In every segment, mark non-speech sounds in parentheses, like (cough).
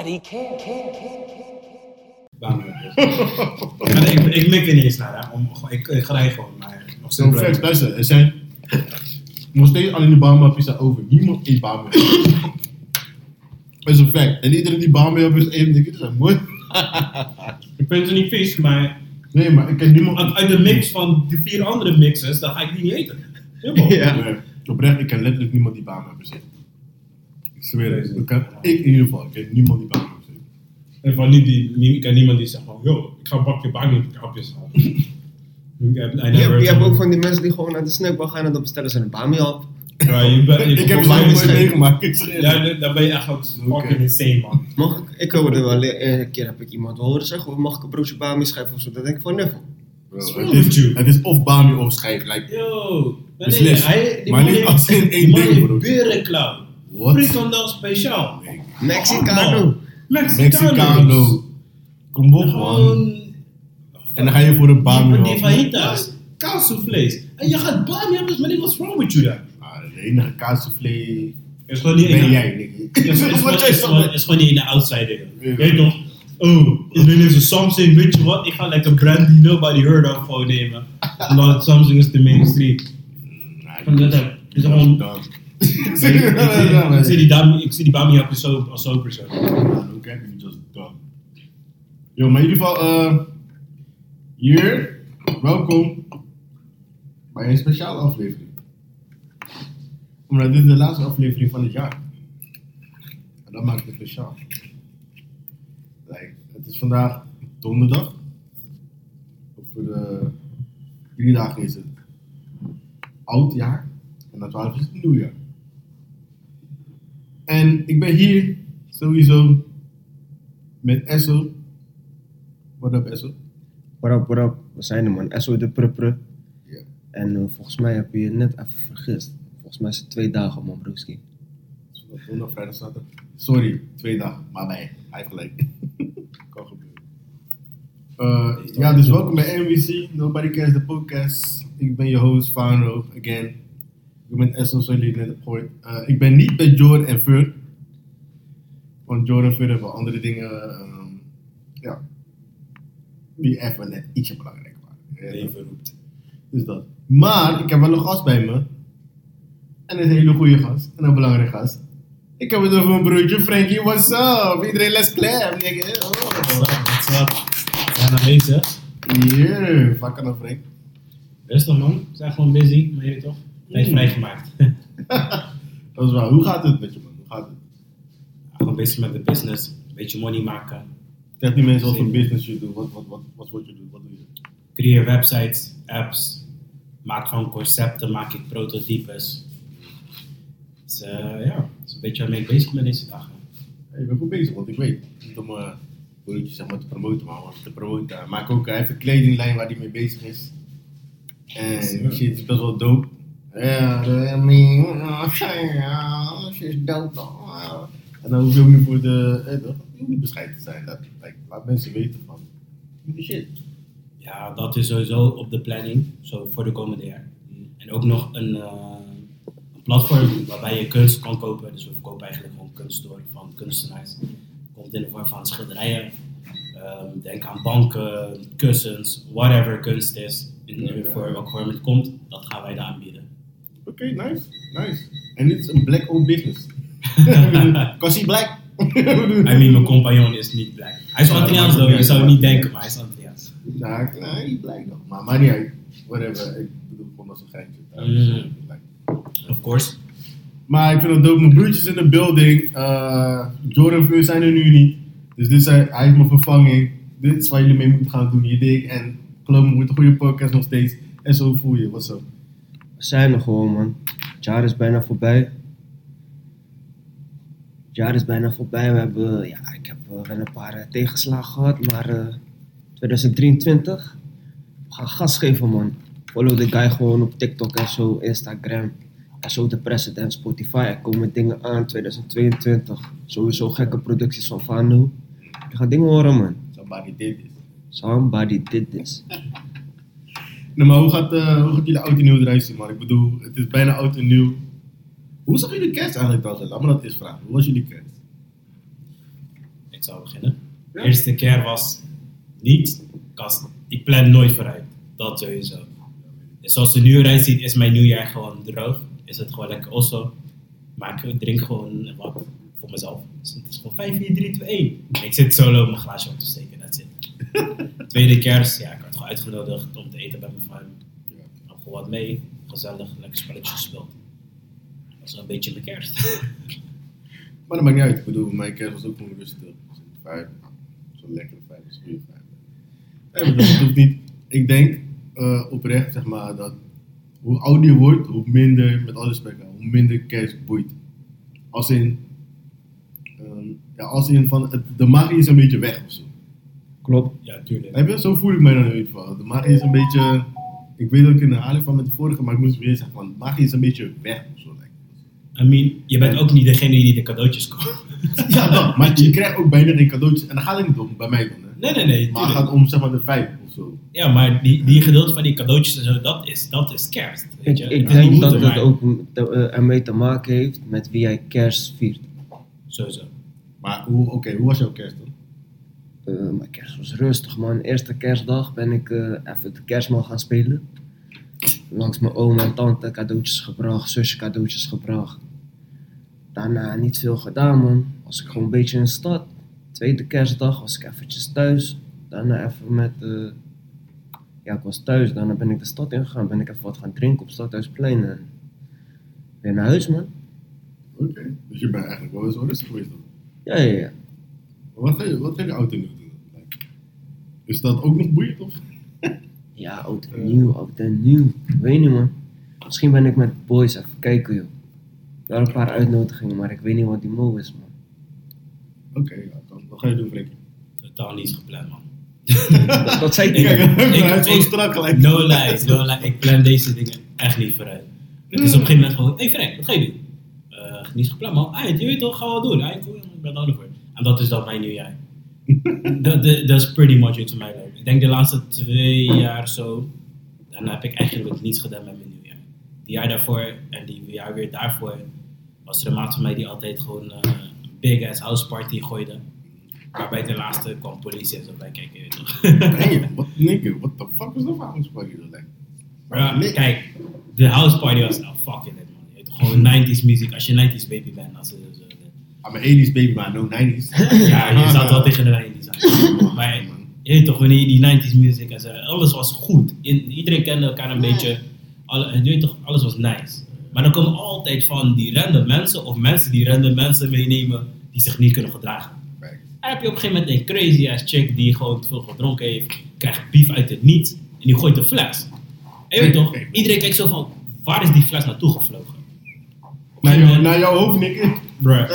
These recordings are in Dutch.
Nobody can, can, can, can. Bami Up is. ik, ik, ik mik er niet eens naar, hè. Om, ik, ik ga er gewoon naar. Nog Zo steeds luister, er zijn nog steeds alleen de zijn over. Niemand eet Bahama Dat is een fact. En iedereen die is eet, denk ik, dat is mooi. Ik vind ze niet vies, maar Nee, maar ik ken niemand. uit, uit de mix van die vier andere mixes, dan ga ik die niet eten. Helemaal. Ja. Nee, oprecht, ik ken letterlijk niemand die zit. Ik zweer het. Ik, in ieder geval, ik ken niemand die heeft zit. En van niet die, nie- ik ken niemand die zegt van, yo, ik ga een bakje bami hapjes halen. Ik heb- I Je never hebt, ook van die mensen die gewoon naar de snackbar gaan en dan bestellen ze een bami op. Je je (laughs) Ik heb nog nooit meegemaakt, Ja, het. dan ben je echt ook fucking insane, man. (laughs) Mag ik, ik hoorde wel, een keer heb ik iemand horen zeggen, mag ik een broodje bami schrijven of zo? Dan denk ik van, What's Het is, het of Bami of schijf. Like, Yo, nee, hij- die Maar man niet als in één die man ding, bro. What? Frikandel speciaal. Mexicano. Mexicano. Kom op, man. Gewoon... En dan ga je voor een Bami Die, die op. fajitas. Kaassoufflés. En je gaat bami hebben, maar what's wrong with you daar? Ah, de enige kaassoufflé is gewoon niet in ben de- jij. Het is, is, (laughs) is, is, gewoon, zegt. is gewoon niet in de outsider. Weet toch? Oh, iedereen heeft een Samsung, weet je wat? Ik ga like een brand die nobody heard of gewoon nemen. Omdat Samsung is de mainstream. Van dat heb- is gewoon- Dan. (laughs) Ik zie- die Bami- Ik zie die Bami als zo, als zo persoon. Kijk dumb. Yo, maar in ieder geval, eh hier, welkom bij een speciale aflevering. Omdat dit de laatste aflevering van het jaar. En dat maakt het speciaal. Like, het is vandaag donderdag. Over eh, drie dagen is het oud jaar. En na twaalf is het nieuwjaar. En ik ben hier sowieso met Esso. Wat up Esso? What up, what up? We zijn er man, SO de Prupre. Ja. En eh, volgens mij heb je je net even vergist. Volgens mij is het twee dagen man. Donderdag, vrijdag, zaterdag. Sorry, twee dagen. Maar nee, gelijk. (laughs) kan gebeuren. Eh, ja, dus welkom bij NWC. Nobody Cares the podcast. Ik ben je host, Fano, again. Ik ben jullie net hebben gehoord. Eh, ik ben niet bij Jordan en Fur. Want Jordan en Fur hebben andere dingen, ehm, ja, die even net ietsje belangrijk waren. Ja, Leven roept. dus dat. Maar ik heb wel een gast bij me. En een hele goede gast. En een belangrijke gast. Ik heb het over mijn broertje Frankie. What's up? Iedereen les nigga. Oh. What's up? We zijn aanwezig. Yeah, fuck aan Frank. Rustig man, we zijn gewoon busy, maar je weet toch? Mm. vrijgemaakt. (laughs) Dat is waar. Hoe gaat het met je man? Hoe gaat het? gewoon bezig met de business, een beetje money maken. Kijk die mensen wat voor business je doet. Wat, wat, wat, wat, wat je doet. Wat doe je? Creëer websites, apps, maak van concepten, maak ik prototypes. Dus eh, ja, dat is een beetje waarmee ik bezig ben deze dagen. Hey, ik ben goed bezig, want ik weet. Niet om uh, broertje zeg maar, te promoten, maar om te promoten. Hij maakt ook, hij heeft een kledinglijn waar hij mee bezig is. En shit is best wel dope. Is dope. oh. En dan hoef je ook niet voor de, eh? Je niet bescheiden te zijn. Dat, like, laat mensen weten van, shit. Ja, dat is sowieso op de planning, zo voor de komende jaar. En ook nog een, eh, een platform waarbij je kunst kan kopen. Dus we verkopen eigenlijk gewoon kunst door van kunstenaars. Komt in de vorm van schilderijen. Ehm, denk aan banken, kussens, whatever kunst is. In, Ja, ja. Voor welke vorm het komt, dat gaan wij daar aanbieden. Oké, nice, nice. En dit is een black-owned business. (laughs) Cause he black. I mean, mijn compagnon is niet black. Hij is Antilliaans, though. Je zou het niet denken, maar hij is Antilliaans. Nou, hij is black nog. Maar niet uit. Whatever. Ik bedoel gewoon als een geintje. Mm. Of course. Maar ik vind het dope. Mijn broertjes in de building. Uh, Jordan en Veur zijn er nu niet. Dus dit zijn, hij is mijn vervanging. Dit is waar jullie mee moeten gaan doen. Je dik. En me, wordt een goede podcast nog steeds. En zo voel je. Wat zo. We zijn er gewoon man. Het jaar is bijna voorbij. Het jaar is bijna voorbij. We hebben, ja, ik heb eh, wel een paar eh, tegenslagen gehad, maar eh, 2023, we gaan gas geven man. Follow de guy gewoon op TikTok en zo, Instagram. En zo de president, Spotify. Er komen dingen aan 2022. Sowieso gekke producties van Fano. Je gaat dingen horen man. Somebody did this. Somebody did this. Nou, maar hoe gaat, eh, hoe gaat jullie oud en nieuw eruit zien, man? Ik bedoel, het is bijna oud en nieuw. Hoe zag jullie kerst eigenlijk dan? Laat me dat eens vragen. Hoe was jullie kerst? ik zou beginnen. Ja? De eerste keer was niet, kast, ik plan nooit vooruit. Dat sowieso. Dus zoals het nu eruit ziet, is mijn nieuwjaar gewoon droog. Is het gewoon lekker osso. Maar ik drink gewoon wat voor mezelf. Dus het is gewoon 5, 4, 3, 2, 1. En ik zit solo mijn glaasje op te steken, that's it. (laughs) Tweede kerst, ja, uitgenodigd om te eten bij mijn vader. Ja. Gewoon wat mee, gezellig, lekker spelletjes gespeeld. Dat was een beetje mijn kerst. (laughs) Maar dat maakt niet uit. Ik bedoel, mijn kerst was ook gewoon rustig. Vijf. Zo'n lekkere vijf. Zo'n goede vijf. Nee, dat hoeft niet. Ik denk eh, oprecht, zeg maar, dat hoe ouder je wordt, hoe minder, met alle respect, hoe minder kerst boeit. Als in, ehm, ja, als in van, het, de magie is een beetje weg of zo. Klopt. Ja, tuurlijk. Heb je? Zo voel ik mij dan in ieder geval. De magie is een beetje, ik weet dat ik in de herhaling van met de vorige, maar ik moest weer zeggen van, de magie is een beetje weg of zo. I mean, je bent ook niet degene die de cadeautjes koopt. (laughs) Ja, dat. Maar je krijgt ook bijna geen cadeautjes. En dan gaat het niet om, bij mij dan. Hè. Nee, nee, nee. Maar het gaat om zeg maar de vijf of zo. Ja, maar die, die gedeelte van die cadeautjes en zo, dat is, dat is kerst. Weet Ik, je? ik denk dat het maar- ook te- eh, ermee te maken heeft met wie jij kerst viert. Sowieso. Maar hoe, oké, hoe was jouw kerst dan? Eh, mijn kerst was rustig, man. Eerste kerstdag ben ik eh, even de kerstman gaan spelen. Langs mijn oom en tante cadeautjes gebracht, zusje cadeautjes gebracht. Daarna niet veel gedaan, man. Was ik gewoon een beetje in de stad. Tweede kerstdag was ik eventjes thuis. Daarna even met... eh, ja, ik was thuis. Daarna ben ik de stad ingegaan. Ben ik even wat gaan drinken op Stadhuisplein. En weer naar huis, man. Oké, dus je bent eigenlijk wel eens wel rustig geweest dan. Ja, ja, ja. Maar wat ga je, wat je de auto doen? Is dat ook nog boeiend of? (laughs) Ja, oud en nieuw, oud en nieuw. Ik weet niet, man. Misschien ben ik met boys even kijken, joh. Wel een paar uitnodigingen, maar ik weet niet wat die mo is, man. Oké, ja, dan, wat ga je doen Frank? Totaal niet gepland, man. Dat, dat zei ik Ik- niet. Kijk, ik- (laughs) strak gelijk. No lie, no lie. Ik plan deze dingen echt niet vooruit. Het is op een gegeven moment gewoon, hé hey Frank, wat ga je doen? Eh, niet gepland, man. Ah, je weet toch, gaan we doen. Ah, cool, ik ben er voor. En dat is dan mijn nieuwjaar. Dat is pretty much it voor mij. Ik denk de laatste twee jaar zo, dan heb ik eigenlijk niets gedaan met mijn nieuwjaar. Die jaar daarvoor en die jaar weer daarvoor was er een maat van mij die altijd gewoon eh, een big ass house party gooide. Waarbij de laatste kwam politie en zo bij kijken. Damn, wat nigga, what the fuck is dat een spaghetti dan? Like, Maar ja, Nee. kijk, de house party was nou fucking it man. Gewoon (laughs) 90s muziek, als je 90s baby bent. Als, I'm an 80s baby, maar no 90s. (laughs) ja, je zat wel tegen de 90s aan. Maar je weet toch, wanneer je die 90s muziek en zo, alles was goed. In- iedereen kende elkaar een beetje, alle, je weet toch, alles was nice. Maar dan komen altijd van die random mensen of mensen die random mensen meenemen die zich niet kunnen gedragen. Right. Dan heb je op een gegeven moment een crazy ass chick die gewoon te veel gedronken heeft, krijgt beef uit het niets en die gooit de fles. En je weet toch, iedereen kijkt zo van, waar is die fles naartoe gevlogen? Naar, jou, naar jouw hoofd, Nick. Bruh,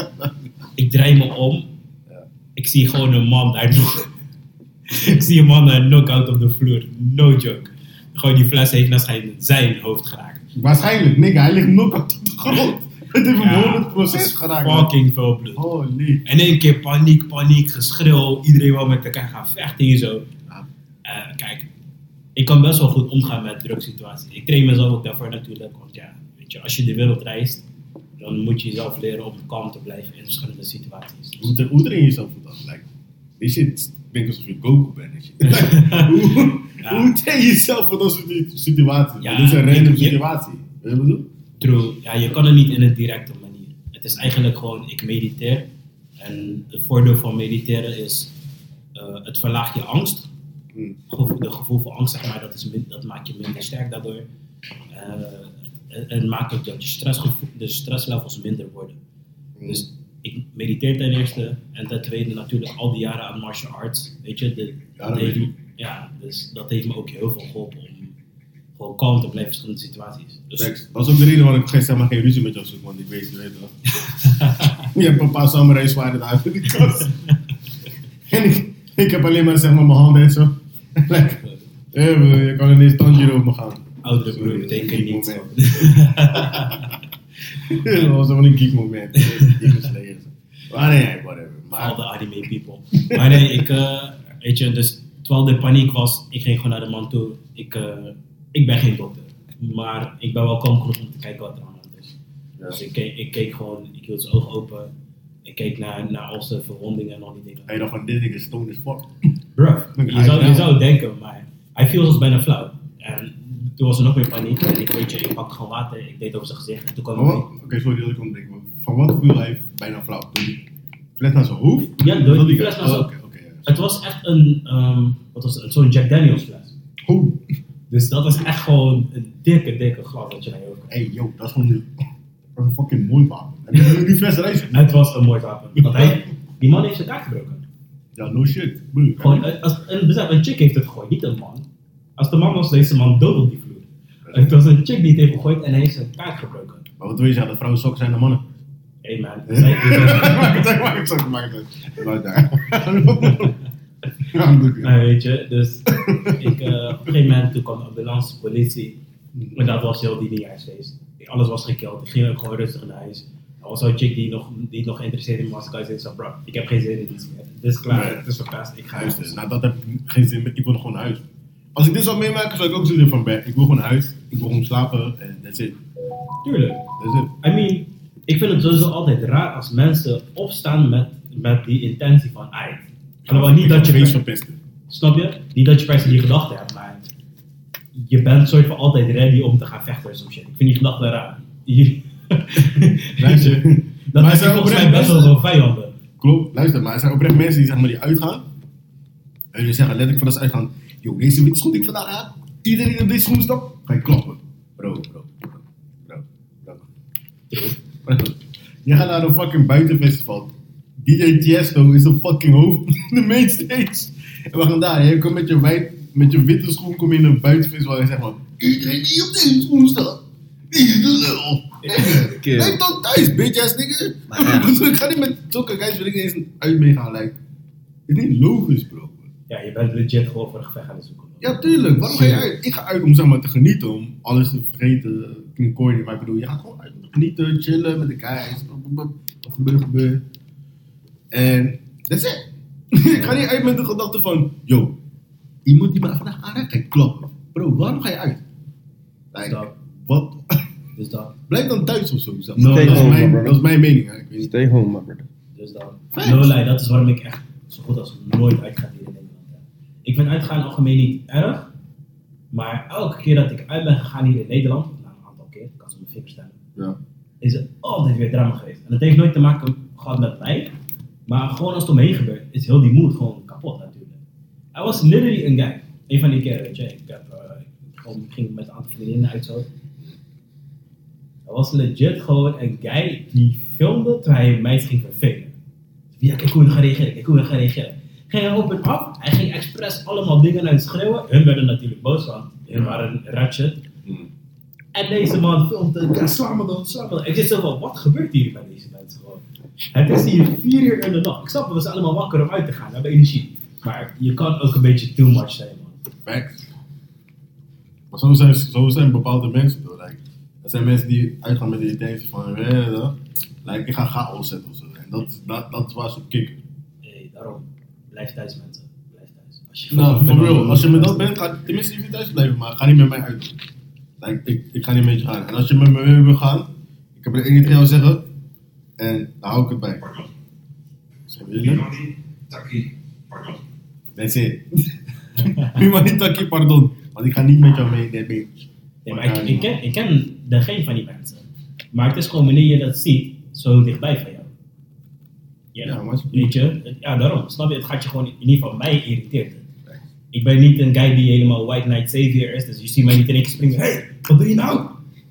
ik draai me om, Ja. ik zie gewoon een man daar nog. (laughs) ik zie een man daar knock-out op de vloer, no joke. Gewoon die fles heeft naar zijn, zijn hoofd geraakt. Waarschijnlijk, nigga, hij ligt nog op de grond. (laughs) Het heeft Ja, gewoon het proces dat is geraakt. man. Fucking veel bloed. Holy. En in één keer paniek, paniek, geschreeuw. Iedereen wil met elkaar gaan vechten hier zo. Ja. Eh, kijk, ik kan best wel goed omgaan met drugssituaties. Ik train mezelf ook daarvoor natuurlijk. Want ja, weet je, als je de wereld reist, dan moet je jezelf leren om kalm te blijven in verschillende situaties. Hoe, hoe train je jezelf voor dat? Like, die shit klinkt alsof je Goku bent. (laughs) hoe, Ja. hoe train je jezelf voor dat soort situaties? Ja, Dit is een random je- je- situatie. Weet je wat ik bedoel? True, ja, je kan het niet in een directe manier. Het is eigenlijk gewoon, ik mediteer. En het voordeel van mediteren is, eh, het verlaagt je angst. Hmm. Gevoel- van angst, zeg maar, dat, is dat maakt je minder sterk daardoor. Eh, het, het maakt ook dat je stressgevoel, de stresslevels minder worden. Dus ik mediteer ten eerste. En ten tweede natuurlijk al die jaren aan martial arts. Weet je, de, Ja, dat heeft, ja, dus dat heeft me ook heel veel geholpen om gewoon kalm te blijven in verschillende situaties. Dus. Dat is ook de reden waarom ik geen, zeg maar, geen ruzie met jou zoek, want ik weet, je weet wel. (laughs) je hebt een paar samurai zwaarden daar kast. (laughs) en ik, ik heb alleen maar zeg maar mijn handen en zo. (laughs) like, eh, je kan ineens tandje over me gaan. Oudere broer betekent niet. (laughs) dat was wel een geek moment. (laughs) Demon. Maar nee, whatever. All Maar the anime people. Maar nee, ik, eh, weet je, dus terwijl de paniek was, ik ging gewoon naar de man toe. Ik, eh, ik ben geen dokter. Maar ik ben wel kalm genoeg om te kijken wat er aan de hand is. Ja. Dus ik keek, ik keek gewoon, ik hield zijn ogen open. Ik keek naar, naar al zijn verwondingen en al die dingen. Hij dacht van, dit ding is stoned as fuck. Bruh, (laughs) je zou, je zou denken, maar hij viel als bijna flauw. En toen was er nog meer paniek. En ik weet je, ik pakte gewoon water, ik deed over zijn gezicht. En toen kwam Oké, sorry dat ik ontdek, maar van wat viel hij bijna flauw? Die fles naar zijn hoofd? Ja, door die fles naar zijn- Oh, ja. Het was echt een, ehm, wat was het, zo'n Jack Daniels fles. Hoe? Dus dat was echt gewoon een dikke, dikke glas dat je naar je hoofd Hey, yo, dat is gewoon een, dat is een fucking mooi wapen. Je die fles eruit? Het was een mooi wapen. Want hij, die man heeft zijn kaart gebroken. Ja, no shit. Broer. Gewoon, eh, als, een, besef, een chick heeft het gegooid, niet een man. Als de man was, deze man op die. Het was een chick die het heeft gegooid en hij heeft zijn kaart gebroken. Maar wat wil je zeggen, dat vrouwen sokken zijn de mannen? Hey man, zij, (laughs) Maak het uit, maak het uit, dat. Nou, weet je, dus ik, eh, op een gegeven moment toen kwam de ambulance, politie. En dat was heel die nieuwjaarsfeest. Alles was gekild. Ik ging ook gewoon rustig naar huis. Er was zo'n chick die nog, die nog geïnteresseerd in me was. Ik zei zo, bro, ik heb geen zin in iets meer. Het is klaar, Nee. het is verpest, ik ga huis. nou dat heb ik geen zin meer. Ik wil gewoon naar huis. Als ik dit zou meemaken, zou ik ook zitten van bed. Ik wil gewoon naar huis. Ik gewoon slapen en that's it. Tuurlijk. That's it. I mean, ik vind het sowieso altijd raar als mensen opstaan met, met die intentie van, ai. Alhoewel niet dat je... verpesten. Snap je? Niet dat je per se die gedachte hebt, maar je bent soort van altijd ready om te gaan vechten of shit. Ik vind die gedachte raar. (laughs) Luister. (laughs) dat Maar zijn volgens mij oprecht best wel veel vijanden. Klopt, luister, maar er zijn oprecht mensen die, zeg maar, die uitgaan. En die zeggen letterlijk van als ze uitgaan, yo, deze witte schoen die ik vandaag aan, iedereen op deze schoen stapt, ga je klappen. Bro, bro, bro, bro, bro. (laughs) Je gaat naar een fucking buitenfestival. DJ Tiesto is een fucking hoofd (laughs) in de mainstage. En we gaan daar, je komt met je, wijn, met je witte schoen kom je in een buitenfestival en zeg maar, iedereen die op deze schoen staat, die is de lul. Blijf dan thuis, bitch ass nigga. Maar ja. (laughs) ik ga niet met zulke guys wil ik niet eens uit meegaan, like. Het is niet logisch, bro. Ja, je bent legit gewoon voor een gevecht aan het zoeken. Ja, tuurlijk. Waarom ga je uit? Ik ga uit om zeg maar te genieten, om alles te vergeten. Klinkt corny, maar ik bedoel, je gaat gewoon uit om te genieten, chillen met de guys. Wat gebeurt, gebeurt. En that's it. (laughs) ik ga niet uit met de gedachte van, yo, iemand die me vandaag ga ik klappen. Bro, waarom ga je uit? Like, wat? (laughs) Dus dat. Blijf dan thuis of zo. zeg No, maar. stay dat, is mijn, bro. dat is mijn mening. Hè. Ik weet niet. Stay home, my brother. Dus dat. Facts. No dat is waarom ik echt zo goed als nooit Nederland. hè. Ik vind uitgaan algemeen niet erg. Maar elke keer dat ik uit ben gegaan hier in Nederland, nou een aantal keer, ik kan ze op mijn vingers stellen, Ja. is er altijd weer drama geweest. En dat heeft nooit te maken gehad met mij, maar gewoon als het omheen gebeurt, is heel die mood gewoon kapot natuurlijk. I was literally een guy. Een van die keren, weet je, ik, heb, ik gewoon, ik ging met een aantal vriendinnen uit zo. Hij was legit gewoon een guy die filmde terwijl hij meisjes ging vervelen. Ja, kijk hoe gaan reageren, kijk hoe gaan reageren. Ging hij op en af, hij ging expres allemaal dingen uit schreeuwen. Hun werden natuurlijk boos, want hun waren ratchet. Hmm. En deze man filmde, ja, sla me dan, sla me dan. Ik zit zo van, wat gebeurt hier bij deze mensen gewoon? Het is hier vier uur in de nacht. Ik snap, we zijn allemaal wakker om uit te gaan, we hebben energie. Maar je kan ook een beetje too much zijn, man. Facts. Maar zo zijn, zo zijn bepaalde mensen toch. Like, er zijn mensen die uitgaan met de intentie van, eh, like, ik ga chaos zetten of zo. En dat, dat, dat ze op kicken. Hey, daarom, blijf thuis mensen. Blijf thuis. Als je Nou, for real, als je met dat bent, ga, tenminste je thuis blijven, maar ga niet met mij uit. Like, ik, ik ga niet met je gaan. En als je met me mee wil gaan, ik heb er één ding tegen jou zeggen, en daar hou ik het bij. Pardon. Zeg je jullie? Pimani, Taki, pardon. That's it. (laughs) Prima niet takkie, pardon. Want ik ga niet met jou mee, nee, maar ik, ik, ken, ik ken de geen van die mensen. Maar het is gewoon wanneer je dat ziet, zo dichtbij van Ja, Ja, maar- weet je, ja, daarom. Snap je? Het gaat je gewoon, in ieder geval mij irriteert het. Ik ben niet een guy die helemaal White Knight Savior is, dus je ziet mij niet in één keer springen. Hé, hey, wat doe je nou?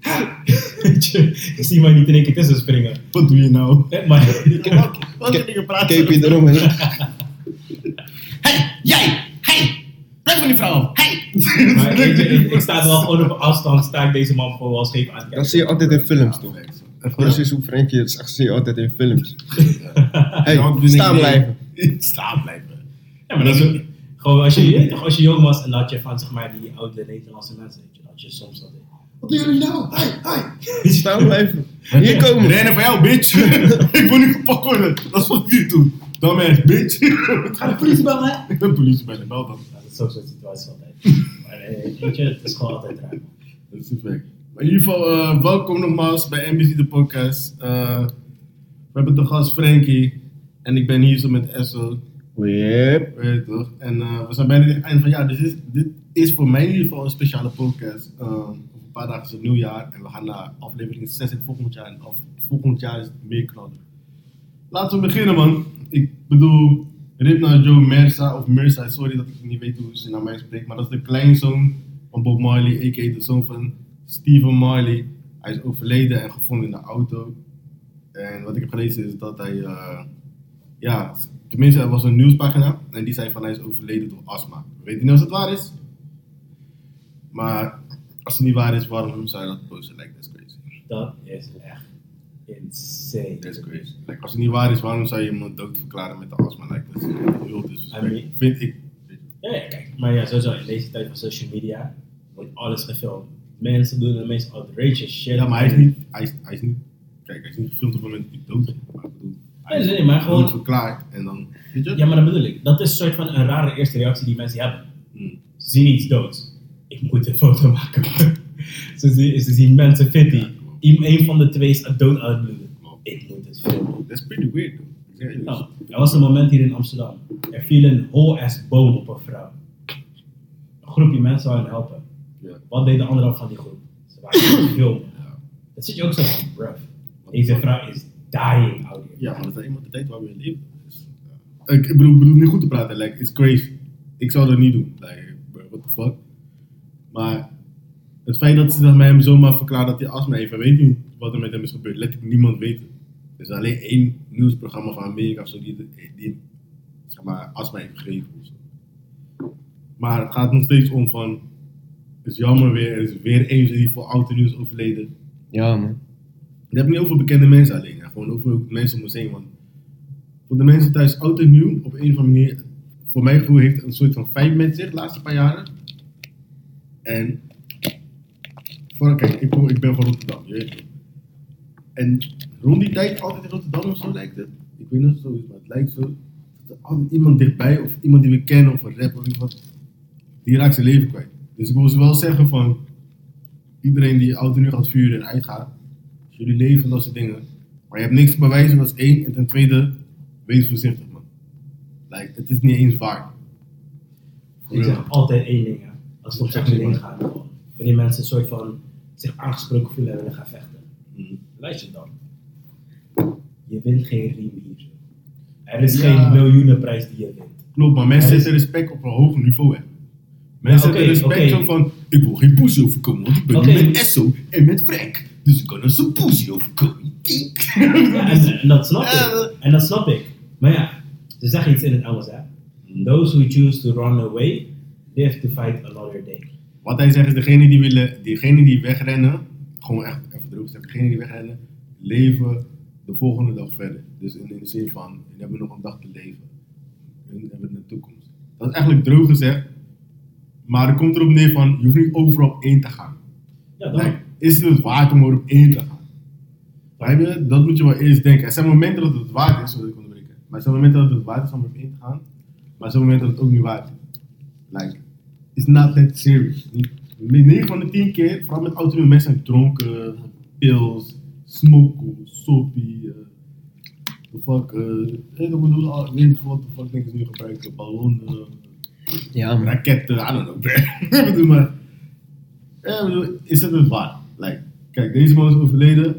(laughs) Weet je, je ziet mij niet in één keer tussen springen. Wat doe je nou? Maar, (laughs) Wat heb je praten? Cape je eromheen. Hey, jij! Hey! Blijf van die vrouw af! Hey! (laughs) maar weet je, ik, ik sta wel gewoon op afstand, sta ik deze man gewoon wel scheef aan Dat zie je altijd in films, toch? Precies hoe Frenkie het zegt, zie je altijd in films. (laughs) Hey, staan blijven. (laughs) Staan blijven. Ja, maar dat is ook, gewoon als je, (laughs) je weet toch, als je jong was en dat je van zeg maar die oude Nederlandse mensen, weet je, dat je soms dat deed. Wat doen jullie nou? Hey, hey! Staan blijven. Hier komen. Rennen van jou, bitch! ik wil niet gepakt worden. Dat is wat ik hier doe. Dumbass, bitch! Ga de politie bellen? Ik ben politie bij de bel dan. Ja, dat is ook zo'n situatie altijd. Maar eh, weet je, het is gewoon altijd raar. Dat is perfect. In ieder geval, eh, welkom nogmaals bij NBC de podcast. Eh, We hebben de gast Frankie. En ik ben hier zo met Esso. Yep. Weet je toch? En eh, we zijn bijna aan het eind van het jaar. Dus dit is, dit is voor mij in ieder geval een speciale podcast. Over een paar dagen is het nieuwjaar. En we gaan naar aflevering 6 in volgend jaar. En af, volgend jaar is het meer knallen. Laten we beginnen, man. Ik bedoel, rip naar Joe Mersa. Of Mersa, sorry dat ik niet weet hoe ze naar mij spreekt. Maar dat is de kleinzoon van Bob Marley. A.k.a. de zoon van Stephen Marley. Hij is overleden en gevonden in de auto. En wat ik heb gelezen is dat hij... eh, ja, tenminste, er was een nieuwspagina en die zei van hij is overleden door astma. We weten niet of het waar is. Maar als het niet waar is, waarom zou je dat posten? Like, that's crazy. Dat is echt insane. That's crazy. Like, als het niet waar is, waarom zou je iemand dood verklaren met de astma? Like, dat is heel disrespect. Vind ik. Ja, ja, kijk. Maar ja, sowieso in deze tijd van social media wordt alles gefilmd. Mensen doen de meest outrageous shit. Ja, maar hij is niet, hij is, hij is niet, kijk, hij is niet gefilmd op het moment dat hij dood is. Maar ik bedoel, hij Nee, is nee, maar gewoon- dood verklaard en dan, weet je? Ja, maar dat bedoel ik. Dat is een soort van een rare eerste reactie die mensen hebben. Hmm. Ze zien iets doods. Ik moet een foto maken. (laughs) ze, zien, ze zien mensen fitty. Ja, van de twee is dood aan het bloeden. Klopt. Ik moet het filmen. That's pretty weird. Nou, er was een moment hier in Amsterdam. Er viel een whole ass boom op een vrouw. Een groepje mensen wouden helpen. Ja. Wat deed de andere helft van die groep? Ze waren. Ja. Dat zit je ook zo van, bruv. Deze vrouw is dying out here. Ja, maar dat is iemand de tijd waar we in leven. Dus, ja. ik, ik bedoel, bedoel niet goed te praten, like, it's crazy. Ik zou dat niet doen. Like, bro, what the fuck. Maar het feit dat ze zeg maar, hem zomaar verklaart dat hij astma heeft, we weten niet wat er met hem is gebeurd. Letterlijk niemand weet het. Er is alleen één nieuwsprogramma van Amerika of zo die, die zeg maar, astma heeft gegeven. Of zo. Maar het gaat nog steeds om van, is jammer weer, er is weer eens die voor oud en nieuw is overleden. Ja, man. Ik heb niet over bekende mensen alleen, gewoon over mensen om ons heen. Want voor de mensen thuis, oud en nieuw, op een of andere manier, voor mijn gevoel heeft het een soort van feit met zich de laatste paar jaren. En, voor, kijk, ik, kom- ik ben van Rotterdam, je weet het. En rond die tijd, altijd in Rotterdam of zo lijkt het. Ik weet niet of het zo is, maar het lijkt zo. Dat er altijd iemand dichtbij, of iemand die we kennen, of een rapper of iemand, die raakt zijn leven kwijt. Dus ik wil ze wel zeggen van, iedereen die en nieuw gaat vuren en uitgaat, jullie leven en dat soort dingen. Maar je hebt niks te bewijzen, dat is één. En ten tweede, wees voorzichtig, man. Like, het is niet eens waar. Ik zeg altijd één ding, hè. als het om dingen gaat. Wanneer mensen een soort van zich aangesproken voelen en willen gaan vechten. Mm. Luister dan. Je wint geen riem hier. Er is Ja. geen miljoenenprijs die je wint. Klopt, maar mensen zetten respect op een hoger niveau, hè. Mensen oké, zetten respect zo van, ik wil geen poesie overkomen, want ik ben nu met Esso en met Frank. Dus ik kan er zo'n poesie overkomen. Ja, en, en dat snap ik. En dat snap ik. Maar ja, ze zeggen iets in het Engels, hè. Those who choose to run away, live to fight another day. Wat hij zegt is, degene die, willen, degene die wegrennen, gewoon echt even droog zeggen, degene die wegrennen, leven de volgende dag verder. Dus in, in de zin van, we hebben nog een dag te leven. En hebben een toekomst. Dat is eigenlijk droog gezegd, maar er komt erop neer van, je hoeft niet overal op één te gaan. Ja, dan. Like, is het het waard om er op één te gaan? Je? Dat moet je wel eerst denken. Er zijn momenten dat het waard is, zodat ik onderbreken. Maar er zijn momenten dat het waard is om er op één te gaan. Maar er zijn momenten dat het ook niet waard is. Like, it's not that serious. Niet, 9 van de 10 keer, vooral met auto mensen zijn dronken, pills, smoken, soppie, eh, the fuck, eh, ik bedoel, weet wat de fuck dingen ze nu gebruiken, ballonnen, Ja, man. I don't know. (laughs) Ik bedoel, maar, ja, ik bedoel, is het het waard? Like, kijk, deze man is overleden,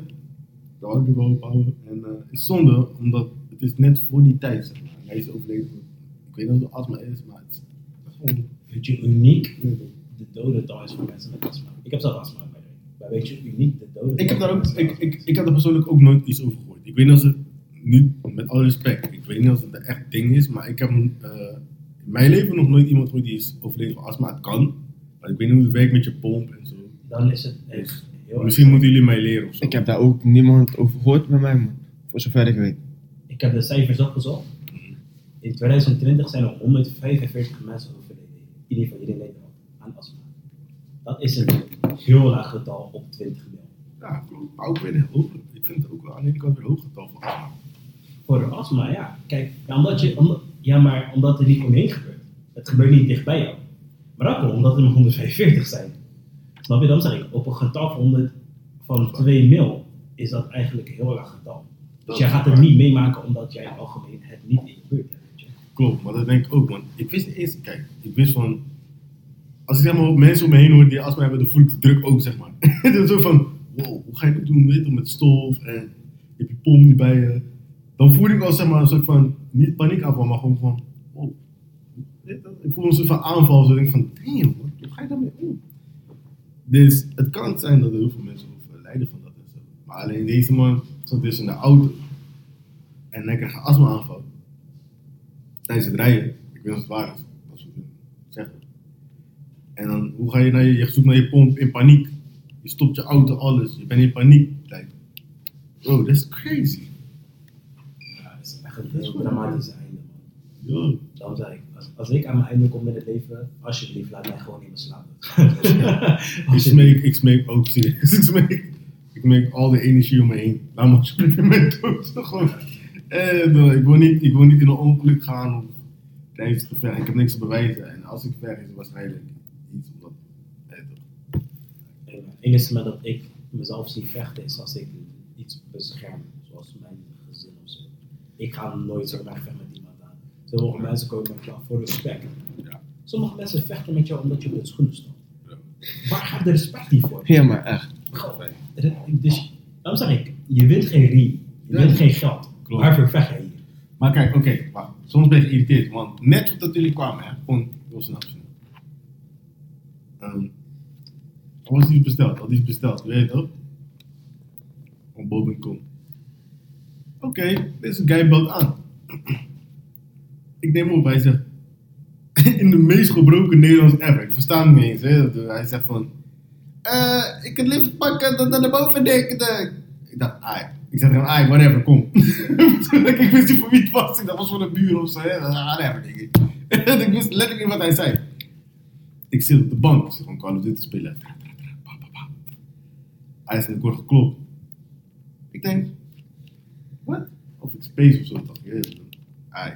daar had ik het wel op houden. En uh, is zonde, omdat het is net voor die tijd, zeg maar. Hij is overleden, ik weet niet of het astma is, maar het is gewoon... Weet je, uniek de dodental is voor mensen met astma. Ik heb zelf astma, way. Maar weet je, uniek de dodental Ik heb daar ook, ik, ik, ik heb er persoonlijk ook nooit iets over gehoord. Ik weet niet als het niet, met alle respect, ik weet niet als het een echt ding is, maar ik heb eh, in mijn leven nog nooit iemand gehoord die is overleden van astma. Het kan, maar ik weet niet hoe het werkt met je pomp en zo. Dan is het echt heel Misschien moeten jullie mij leren of zo. Ik heb daar ook niemand over gehoord bij mij, man. Voor zover ik weet. Ik heb de cijfers opgezocht. In 2020 zijn er 145 mensen overleden. In ieder geval in Nederland. Aan astma. Dat is een heel laag getal op 20 mil. Ja, klopt. Maar ook weer een hoog. Ik vind het ook wel aan de ene kant weer een hoog getal voor astma. Voor astma, ja. Kijk, ja, omdat je, omdat, ja, maar omdat er niet omheen gebeurt. Het gebeurt niet dichtbij jou. Maar ook omdat er maar 145 zijn. Snap je? Dan zeg ik, op een getal van, 100, van 2 mil is dat eigenlijk een heel laag getal. Dus jij gaat het niet meemaken omdat jij algemeen het niet in je buurt hebt. weet je. Klopt, maar dat denk ik ook, man. Ik wist niet eens, kijk, ik wist van. Als ik zeg maar mensen om me heen hoor die astma hebben, dan voel ik de druk ook, zeg maar. (laughs) Het is zo van, wow, hoe ga je dat doen, weet je, met stof en je hebt je pom niet bij je. Dan voel ik al, zeg maar, een soort van, niet paniekaanval, maar gewoon van, wow. Ik voel een soort van aanval, zo ik denk van, damn, hoe ga je daarmee om? Dus het kan zijn dat er heel veel mensen lijden van dat en zo. Maar alleen deze man zat dus in de auto en hij kreeg een astma-aanval tijdens het rijden. Ik weet niet of het waar is. Wat ze zeggen. En dan, hoe ga je naar je, je zoekt naar je pomp in paniek. Je stopt je auto, alles. Je bent in paniek. Like, bro, is crazy. Ja, echt een heel dramatisch einde. Dan zei ik, als, als ik aan mijn einde kom in het leven, alsjeblieft, laat mij gewoon niet meer slapen. (laughs) Ik smeek, ik smeek ook serieus. Ik smeek, ik smeek al de energie om me heen. Laat me alsjeblieft in mijn dood. (laughs) Gewoon. Eh, ik, wil niet, ik wil niet in een ongeluk gaan of tijdens het gevecht. Ik heb niks te bewijzen. En als ik ver is het waarschijnlijk iets omdat... toch. Het enige moment dat ik mezelf zie vechten is als ik iets bescherm, zoals mijn gezin of zo. Ik ga nooit zo vechten met iemand aan. Sommige mensen komen met jou voor respect. Ja. Sommige mensen vechten met jou omdat je op hun schoenen. Ja. Waar gaat de respect hier voor? Ja, maar echt. Gewoon, het- Dus, daarom zeg ik, je wint geen riem, je Ja. wint geen geld. Klopt. Waarvoor vecht jij hier? Maar kijk, oké, wacht. Soms ben je geïrriteerd, want net voordat jullie kwamen, hè, gewoon heel snel. Ehm, er was iets besteld, had iets besteld, weet je toch? Van Bol.com. Oké, deze guy belt aan. ik neem op, hij zegt, (laughs) in de meest gebroken Nederlands ever, ik versta hem niet eens, hè. hij zegt van, eh, ik kan lift pakken, dat naar boven de, Ik dacht, ai. Ik zeg hem, ai, whatever, kom. (laughs) ik wist niet voor wie het was. Ik dacht, was voor de buur of zo. Whatever, denk ik. (laughs) Ik wist letterlijk niet wat hij zei. Ik zit op de bank. Ik zit gewoon Call Duty spelen. Hij in de kort geklopt. Ik denk? Of ik space of zo. Dacht ik, ja, ai.